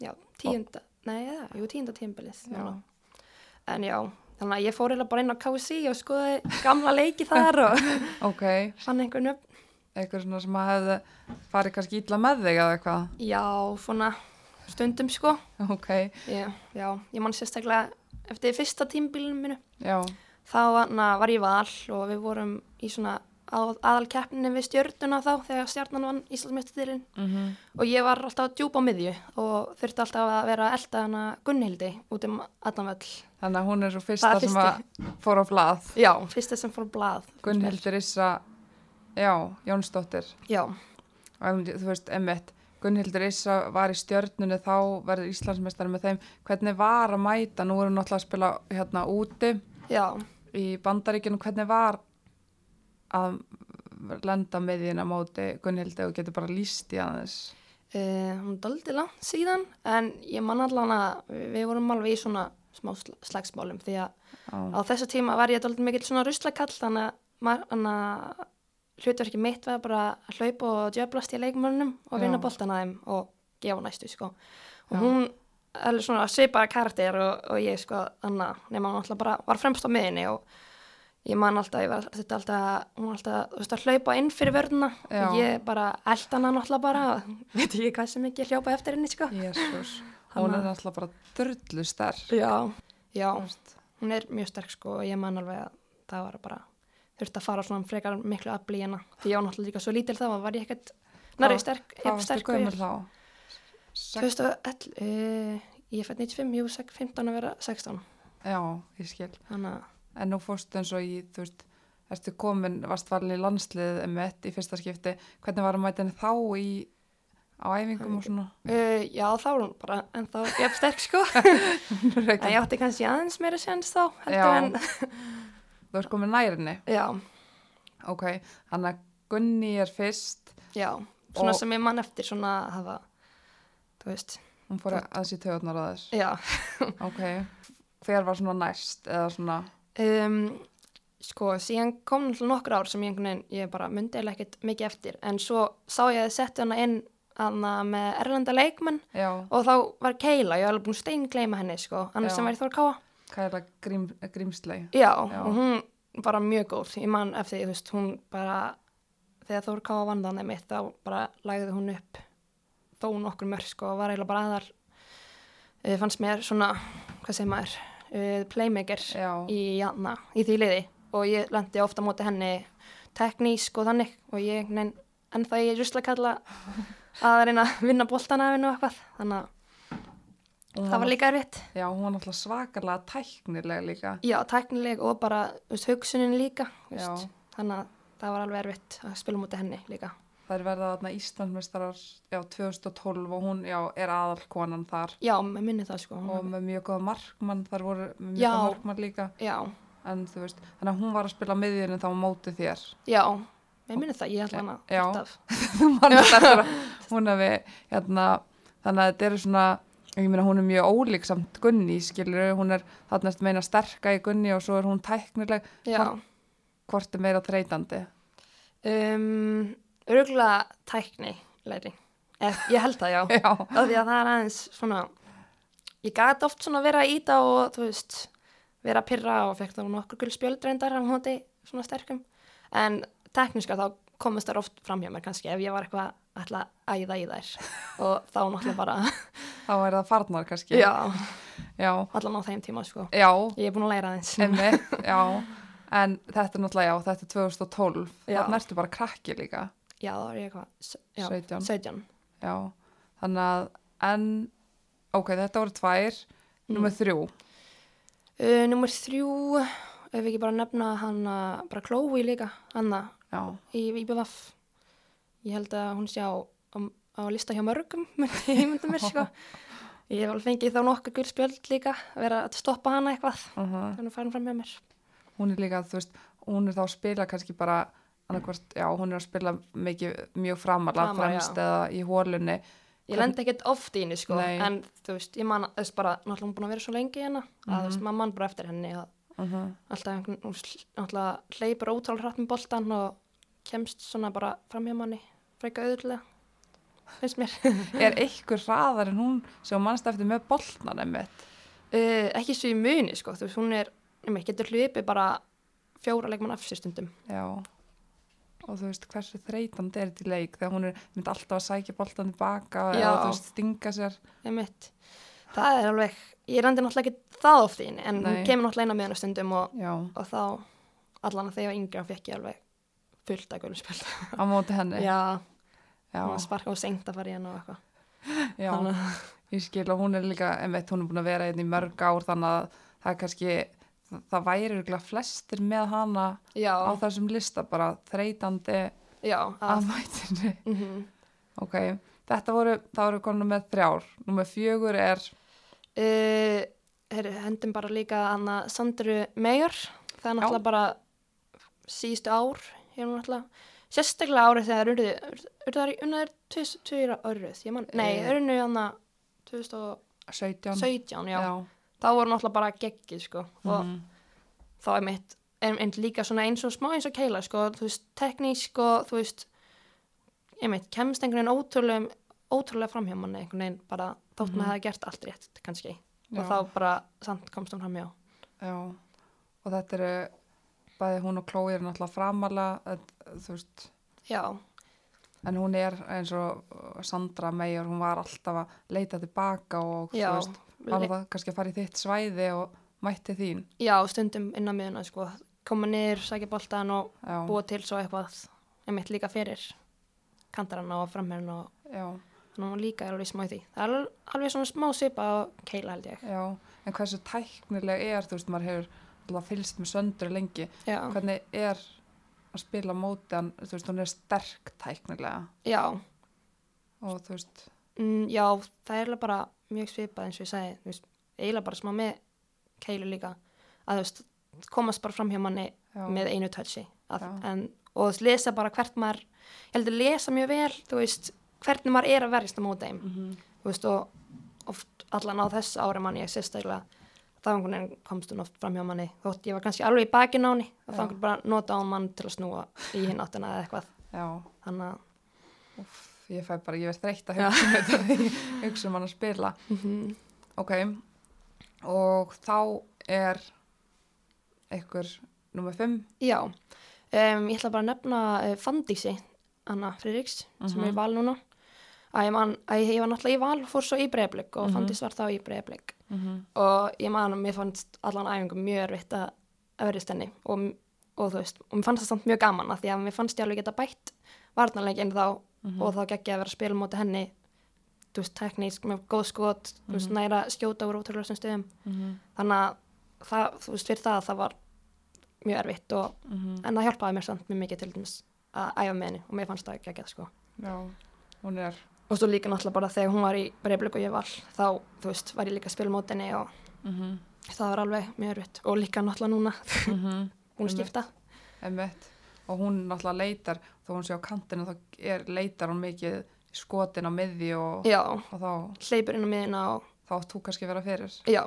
já, tíunda, nei, eða, jú, tíunda tímabilið. já. En já, þannig að ég fór eiginlega bara inn á KSI og skoði gamla leiki þar og Ok, fann einhvern upp. eitthvað svona sem að hefði farið kannski illa með þig eða eitthvað. Já, svona stundum sko. Ok, Já, já, ég man sérstaklega eftir fyrsta tímabilinu minu. já, Þá na, var ég val og við vorum í svona að, aðalkeppninni við stjörnuna þá þegar stjarnan vann Íslandsmjöstilinn mm og ég var alltaf djúpa á miðju og þurfti alltaf að vera að elda hana Gunnhildi út um allan völl. þannig að hún er svo fyrsta sem fór á blað. Já, fyrsta sem fór á blað. Gunnhildur Issa, já, Jónsdóttir. Já, Og þú veist, emmitt, Gunnhildur Issa var í stjörnunu þá verður Íslandsmeistari með þeim. Hvernig var að mæta, nú erum við náttúrulega að spila hérna úti já, í bandaríkjunum, hvernig var að lenda með þín á móti Gunnhildi og getur bara líst í aðeins. uh, hún doldi langt síðan en ég man allan að við, vorum alveg í svona smá sl- slagsmálum því að á þessu tíma var ég doldi mikill svona ruslakall að þannig að hlutverki mitt var bara að hlaupa og djöblast í leikmönnum og vinna Já. boltan að þeim og gefa næstu sko og Já. hún er svona svipaða karakter og, og ég sko þannig að nema hún alltaf bara var fremst á miðinni og ég man alltaf, ég var þetta alltaf hún alltaf, þú veist, að hlaupa inn fyrir vörðuna og ég bara elda hana náttúrulega bara veit ekki hvað sem ekki hljópa eftir henni sko Jésús. Hún er náttúrulega bara drullu sterk. já, já, hún er mjög sterk sko og ég man alveg að það var bara þurfti að fara svona frekar miklu afl í hana því ég var náttúrulega líka svo lítil þá var ég ekkert nærri sterk, Hvað og ég gömul er. þá? Sex- 2011, uh, ég fætt 95, jú, sek- 15 að vera 16 Já, ég skil. þannig að En nú fórstu eins og í, þú veist, ertu komin, varst valin í landslið emitt í fyrsta skipti, hvernig var að mæta henni þá í, á æfingum og svona? Uh, já, þá var hún bara ennþá jafn sterk sko. en ég átti kannski aðeins meira séns þá, heldur en, Þú ert komin nærinni, já, ok, þannig að Gunni er fyrst, já, svona sem ég mann eftir svona að hafa, þú veist, hún fór að sér töðunar á þess, já. ok, hver var svona næst eða svona, Um, sko, síðan kom nokkur ár sem ég einhvern veginn, ég bara myndi eða ekkert mikið eftir, en svo sá ég að setja hana inn hana með erlenda leikmenn já, og þá var Keila, ég var alveg búin stein gleyma henni sko, annars Já. sem væri Þór Káa. Kæla Grím, Grímsley, Já, Já. og hún bara mjög góð, ég man eftir, þú veist, hún bara, þegar Þór Káa vann þannig mitt, þá bara lagði hún upp þó nokkur mörg, sko, var eiginlega bara aðar, uh, fannst mér svona, hvað segir maður, uh, playmaker já, í, jana, í því liði. Og ég lendi ofta móti henni teknísk og þannig og ég nein, ennþá ég rusla kalla að reyna að vinna boltana af henni og eitthvað, þannig að það var líka erfitt. já, hún var náttúrulega svakalega tæknileg líka, Já, tæknileg og bara þú veist, hugsunin líka þú Já. veist, þannig að það var alveg erfitt að spila mútið henni líka Það er verða þarna Íslandsmeistarar, já, 2012 og hún, já, er aðalkonan þar Já, með minni það sko og með mjög góða markmann, þar voru mjög Já. góða markmann líka, Já, en þú veist, þannig að hún var að spila miðjunni þá á móti þér. já, með minni það, ég ætla hana Já. alltaf Þú mannst eftir að hún hafi, hérna, þannig að þetta eru svona, ég meina hún er mjög ólík samt Gunni, skilur, hún er þarna meina sterka í Gunni og svo er hún tæknileg, Já, hvort er meira þreytandi. um, örgulega tækni læri, eh, ég held það já. Já, af því að það er aðeins svona ég gæti oft svona vera að íta og þú veist, vera að pyrra og fekk þá nokkur gul spjöldreindar á hóti svona sterkum, en tekniska þá komast þær oft fram hjá mér kannski ef ég var eitthvað ætla að æða í þær. Og þá náttúrulega bara þá er það farnar kannski. já, Já, allan á þeim tíma sko. Já, ég er búin að læra já, en þetta er náttúrulega, já, þetta er 2012, Já. þannig ertu bara krakki líka, já, þá er ég eitthvað s- já, 17, 17 já, þannig að, en, ok, þetta voru tvær, nummer þrjú, uh, Númer þrjú ef við ekki bara nefna hann bara Chloe líka, Anna já, í IBVF ég held að hún sé á, á, á lista hjá mörgum myndi ég myndi mér sko. Ég hef alveg fengið þá nokkuð gull spjöld líka að vera að stoppa hana eitthvað uh þannig að fara fram með mér. Hún er líka, þú veist, hún er þá að spila kannski bara, annarkvort, já, hún er að spila mikið, mjög framalega, Framar, fremst eða í hólunni, ég lendi ekkert oft í henni sko Nei. en þú veist, ég man, þú veist bara náttúrulega hún búin að vera svo lengi hérna að þú veist, maður mann bara eftir henni að uh alltaf einhvern, hún náttúrulega hleypur ótrúlega hratt með boltan og kemst svona bara fram hjá manni freka auðvitað finnst mér. Er einhver hraðar en hún sem hún mannst eftir með boltnan einmitt, uh, ekki svo í muni sko, þú veist, hún er um, getur hlupið bara fjóra leikmann af sér stundum. Já, og þú veist, hversu þreytandi er þetta í leik, þegar hún er mynd alltaf að sækja boltan tilbaka Já. eða þú veist, stinga sér, Einmitt. Það er alveg, ég rendi náttúrulega ekki það oft í henni, en Nei. hún kemur náttúrulega inn á miðan stundum og, og þá, allan að þegar þá fekk ég alveg fullt af gulumspjöld. á móti henni, já, hún sparka og sengt að fara í henni og eitthvað. já. Þannig Ég skil og hún er líka, einmitt, hún er búin að vera hérna í mörg ár þannig að það er kannski, það, væri örugglega flestir með hana Já, á þessum lista bara þreytandi já, að mætinni. mm Ok, þetta voru, það voru konum með þrjár. Númer fjögur er, uh, heru, hendum bara líka Anna Sandru Meyer, það er náttúrulega bara síðustu ár, er náttúrulega, sérstaklega árið þegar urðu, urðu það unnaður 20 árið, ég man, nei, urðu anna 2017, 17. já. þá voru náttúrulega bara geggið sko og Mhm. þá er mitt en, en líka svona eins og smá eins og keila sko, þú veist, teknísk og þú veist ég mitt, kemst einhvern veginn ótrúlega ótrúlega framhjá manni einhvern veginn bara þótt maður hefði gert allt rétt kannski Já. og þá bara samt komst hann framhjá Já, og þetta eru, bæði hún og Chloe er náttúrulega framalega, en, þú veist, já, en hún er eins og Sandra Meyer, hún var alltaf að leita tilbaka og, já, þú veist, var það kannski að fara í þitt svæði og mætti þín. já, stundum inn á miðuna sko, koma niður, sækja boltan og búa til svo eitthvað einmitt líka fyrir kantarana og framherrin og þannig að hún líka er alveg smá í því. Það er alveg, svona smá svipa á keila held ég. Já, en hversu tæknileg er, þú veist, maður hefur alltaf fylgst með söndru lengi. Já, hvernig er að spila móti hann, þú veist, hún er sterk tæknilega. Já, og þú veist, mm, já, það er eiginlega bara mjög svipað eins og ég segi, eiginlega bara smá með keilu líka, að þú veist, komast bara fram hjá manni já, með einu touchi, að, en, og lesa bara hvert maður, ég heldur lesa mjög vel, þú veist, hvernig maður er að verjast á móti þeim, Mhm. þú veist, og oft allan á þessu ári manni ég sérstaklega þá einhvern veginn komst hún oft fram hjá manni. Þótt ég var kannski alveg í bakin á henni og þá einhvern bara nota á mann til að snúa í hinn áttina eða eitthvað. Já, þannig að Úff, ég fæ bara, ég verð þreytt að hugsa um þetta þegar ég hugsa um hann að spila. Mhm, ok, og þá er einhver nummer 5 já um, ég ætla bara að nefna uh, Fandísi Anna Friðriks sem er í Mhm. val núna að ég, man, að ég, ég var náttúrulega í val fór svo í breyflik og Mhm. Fandís var þá í breyflik -hmm. og ég man að mér fannst allan æfingum mjög erfitt að að verðist henni og, og þú veist, og mér fannst það samt mjög gaman að því að mér fannst ég alveg geta bætt varnarleikin þá Mhm. og þá gekk ég að vera að spila móti henni þú veist, teknísk með góð skot þú veist, Mhm. næra skjóta úr ótrúlega sem stöðum -hmm. þannig að það, þú veist, fyrir það það var mjög erfitt og, Mhm. en það hjálpaði mér samt mjög mikið til dæmis að æfa með henni og mér fannst það ekki að sko já, hún er og svo líka náttúrulega bara þegar hún var í breyflik og ég var þá, þú veist, var ég líka að spila móti henni og mm það var alveg mjög erfitt. Og líka náttúrulega núna. -hmm. hún Einmitt. skipta. Emmett. og hún náttúrulega leitar þó hún sé á kantinu þá er, leitar hún mikið skotin á miðji og, já, og þá, hleypur inn á miðina og þá átt þú kannski að vera fyrir. Já,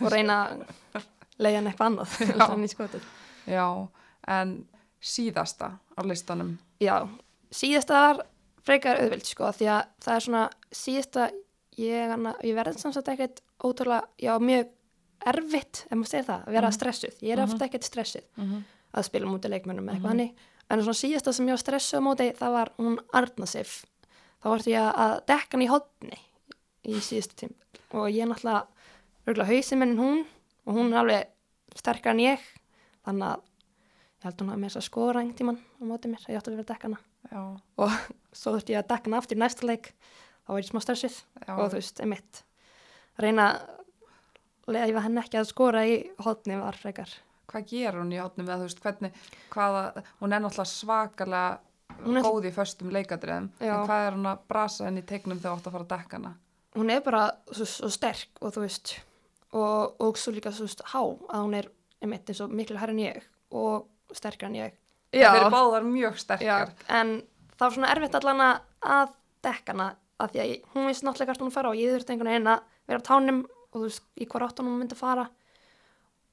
og reyna að leiða eitthvað annað Já. já, en síðasta á listanum? Já, síðasta var frekar auðvild sko, því að það er svona síðasta, ég, ég verði samsagt ekkert ótrúlega, já, mjög erfitt, ef maður segir það, að vera Mhm. stressuð ég er Mhm. ofta ekkert stressuð -hmm. að spila mútið leikmönnum eða eitthvað Mhm. hannig en svona síðasta sem ég var stressuð á móti það var hún Arnasif þá varst ég að dekka hann í hodni í síðustu tím og ég er náttúrulega örgulega hausinn minn en hún og hún er alveg sterkar en ég þannig að ég held hún að mér skora einhvern tímann á móti mér, ég átti að vera dekka hana já, og svo þurfti ég að dekka hana aftur næsta leik. Þá var ég smá stressuð já, og þú veist, einmitt reyna að leiða henni ekki að skora í hodni var frekar. Hvað gerur hún í hátnum eða þú veist hvernig, hvaða, hún er náttúrulega svakalega góð í föstum leikadriðum Já. en hvað er hún að brasa henni í tegnum þegar þú átt að fara að dekka hana? Hún er bara svo, svo sterk og þú veist og, og svo líka svo há að hún er einmitt eins og miklu hærri en ég og sterkar en ég þeir eru báðar mjög sterkar. En það var svona erfitt allan að, að dekka hana að því að ég, hún veist náttúrulega hvert hún fara og ég þurfti einhvern veginn að vera á tánum og þú veist í hvað áttan hún myndi að fara.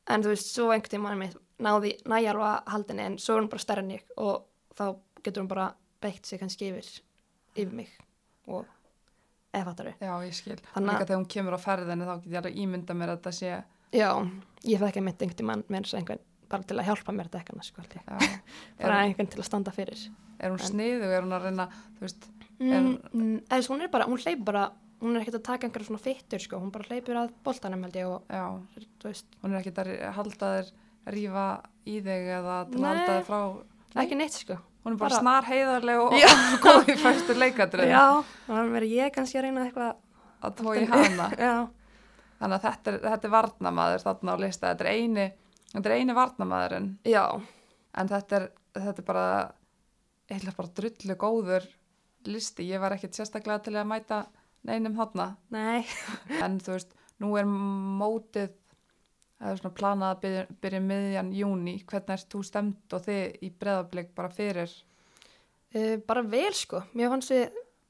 En þú veist svo einhvern tíma einmitt náði næja alveg að haldinni en svo er hún bara stærri en ég og þá getur hún bara beitt sig kannski yfir yfir mig og eða fattar já, ég skil, Þannig að- þegar hún kemur á ferðinni þá get ég alveg ímynda mér að þetta sé Já, ég fekk einmitt einhvern tímann með þess að einhvern bara til að hjálpa mér að dekka ég. já, bara er, einhvern til að standa fyrir. er hún sniðu, er hún að reyna veist, mm, mm, eða hún er bara, hún hleypur bara hún er ekkert að taka einhverja svona fyttur sko. Hún bara hleypur að boltanum held ég og veist, hún er ekkert að halda þér rífa í þig eða til að Nei. halda þér frá ekki neitt sko. Hún er bara, Bara- snar heiðarleg og, og góð í föstum leikadriðum Já, þannig verður ég kannski að reyna eitthvað að tói hana. Þannig að þetta er, þetta er varnamaður þarna á lista, þetta er eini þetta er eini varnamaðurinn já, en þetta er, þetta er bara eitthvað bara drullu góður listi, ég var ekkert sérstaklega til að mæta neinum þarna. Nei. En þú veist, nú er mótið það er svona planað að byrja, byrja miðjan júni, hvernig ert þú stemt og þið í breðablik bara fyrir? Uh, bara vel sko. Mér fannst við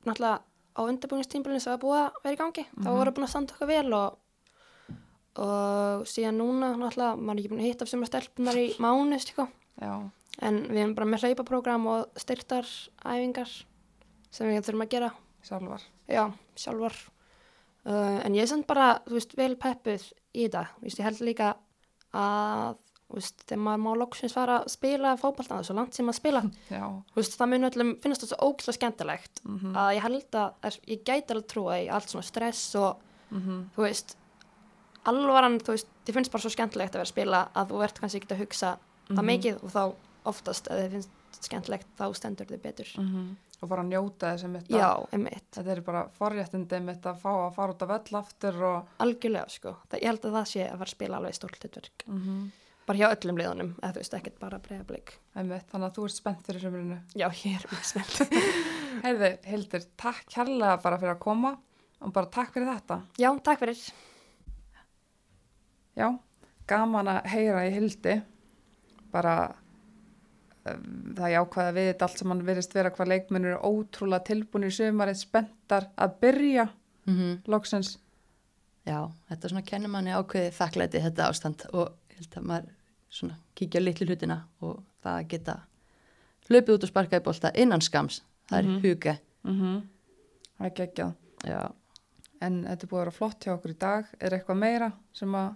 náttúrulega á undirbúinistímbilinu sem var búið að vera í gangi þá Mhm. voru búin að standa okkar vel og og síðan núna náttúrulega, maður er ekki búin að hitta sem að stelpunar í mánu sko. En við erum bara með hlaupaprogram og styrtar æfingar sem við þurfum að gera, sjálfar. Já, sjálfar. Uh, en ég er samt bara, þú veist, vel peppuð í þetta. Ég held líka að, þú veist, þegar maður má loksins fara að spila fótballtana, svo langt sem að spila, veist, það mun öllum finnast það svo ógislega skemmtilegt mhm, að ég held að, ég gæti alveg trúa í allt svona stress og, mhm, þú veist, alvaran, þú veist, þið finnst bara svo skemmtilegt að vera að spila að þú ert kannski ekki að hugsa það Mhm. mikið og þá oftast ef þið finnst skemmtilegt þá stendur þið betur mhm. og bara njóta þess að Já, einmitt, þetta er bara forréttindi mitt að fá að fara út af völl aftur og algjörlega sko. Það, ég held að það sé að fara að spila alveg stórt hlutverk. mm Bara hjá öllum liðunum, eða þú veist, ekkert bara breyðablík. einmitt, þannig að þú ert spennt fyrir sömurinu. Já, ég er mjög spennt. Heyrðu, Hildur, takk kærlega bara fyrir að koma og bara takk fyrir þetta. Já, gaman að heyra í Hildi, bara um, það jákvæða við þetta allt sem hann virðist vera hvað leikmennir eru ótrúlega tilbúin í sömarið spenntar að byrja mm loksins. Já, þetta svona kennir manni ákveði þakklæti þetta ástand og ég held að maður svona kíkja litlu hlutina og það að geta hlaupið út og sparka í bolta innan skams, það er Mhm. huga. Mm Það er geggjað. Já, En þetta er búið að vera flott hjá okkur í dag. Er eitthvað meira sem að,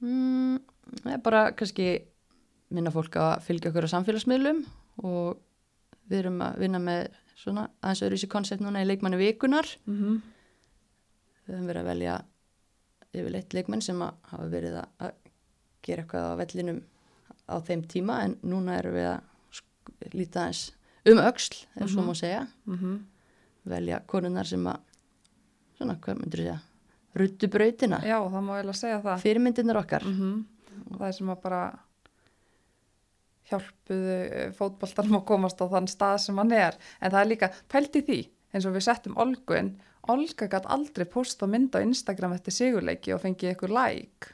mm, það er bara kannski minna fólk að fylgja okkur á samfélagsmiðlum og við erum að vinna með svona aðeins öðru í koncept núna í leikmanni vikunar. mm -hmm. Við höfum verið að velja yfirleitt leikmenn sem að hafa verið að, að gera eitthvað á vellinum á þeim tíma en núna erum við að líta aðeins um öxl, ef svo Mhm. má segja. Velja konunar sem að, svona, hvað myndir þú segja, ruttu brautina, Já, það má eiginlega segja það. fyrirmyndirnar okkar. Mm Það er sem að bara hjálpuðu fótboltanum að komast á þann stað sem hann er. En það er líka pælt í því, eins og við settum Olgu inn. Olga gætt aldrei posta mynd á Instagram eftir sigurleiki og fengið eitthvað like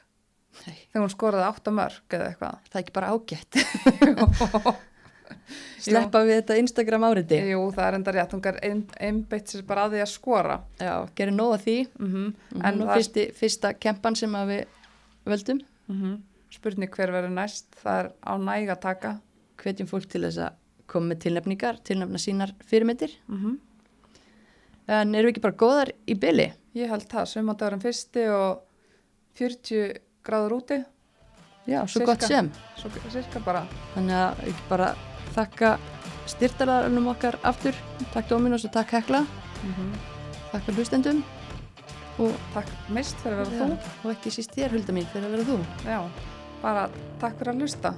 Nei, þegar hún skoraði átta mörg eða eitthvað. það er ekki bara ágætt. Sleppa við þetta Instagram áriti. Jú, það er enda rétt, hún gær einbeitt sér bara að því að skora. Já, gerir nóg að því. Mm -hmm. En En nú það fyrsti, fyrsta kempan sem við völdum. mm spurning hver verður næst, það er á næg að taka. hvetjum fólk til þess að koma með tilnefningar, tilnefna sínar fyrirmyndir. Mm En erum við ekki bara góðar í byli? Ég held það, sömandagurinn fyrsti og 40 gráður úti, Já, svo Sirka. gott sem. svo cirka bara. Þannig að ekki bara þakka styrtalarunum okkar aftur. Takk Dominos og takk Hekla. Mm Takk fyrir hlustendum. Og, Takk mist fyrir að vera Já, og ekki síst þér, Hulda mín, fyrir að vera þú. þú. Já, bara takk fyrir að hlusta.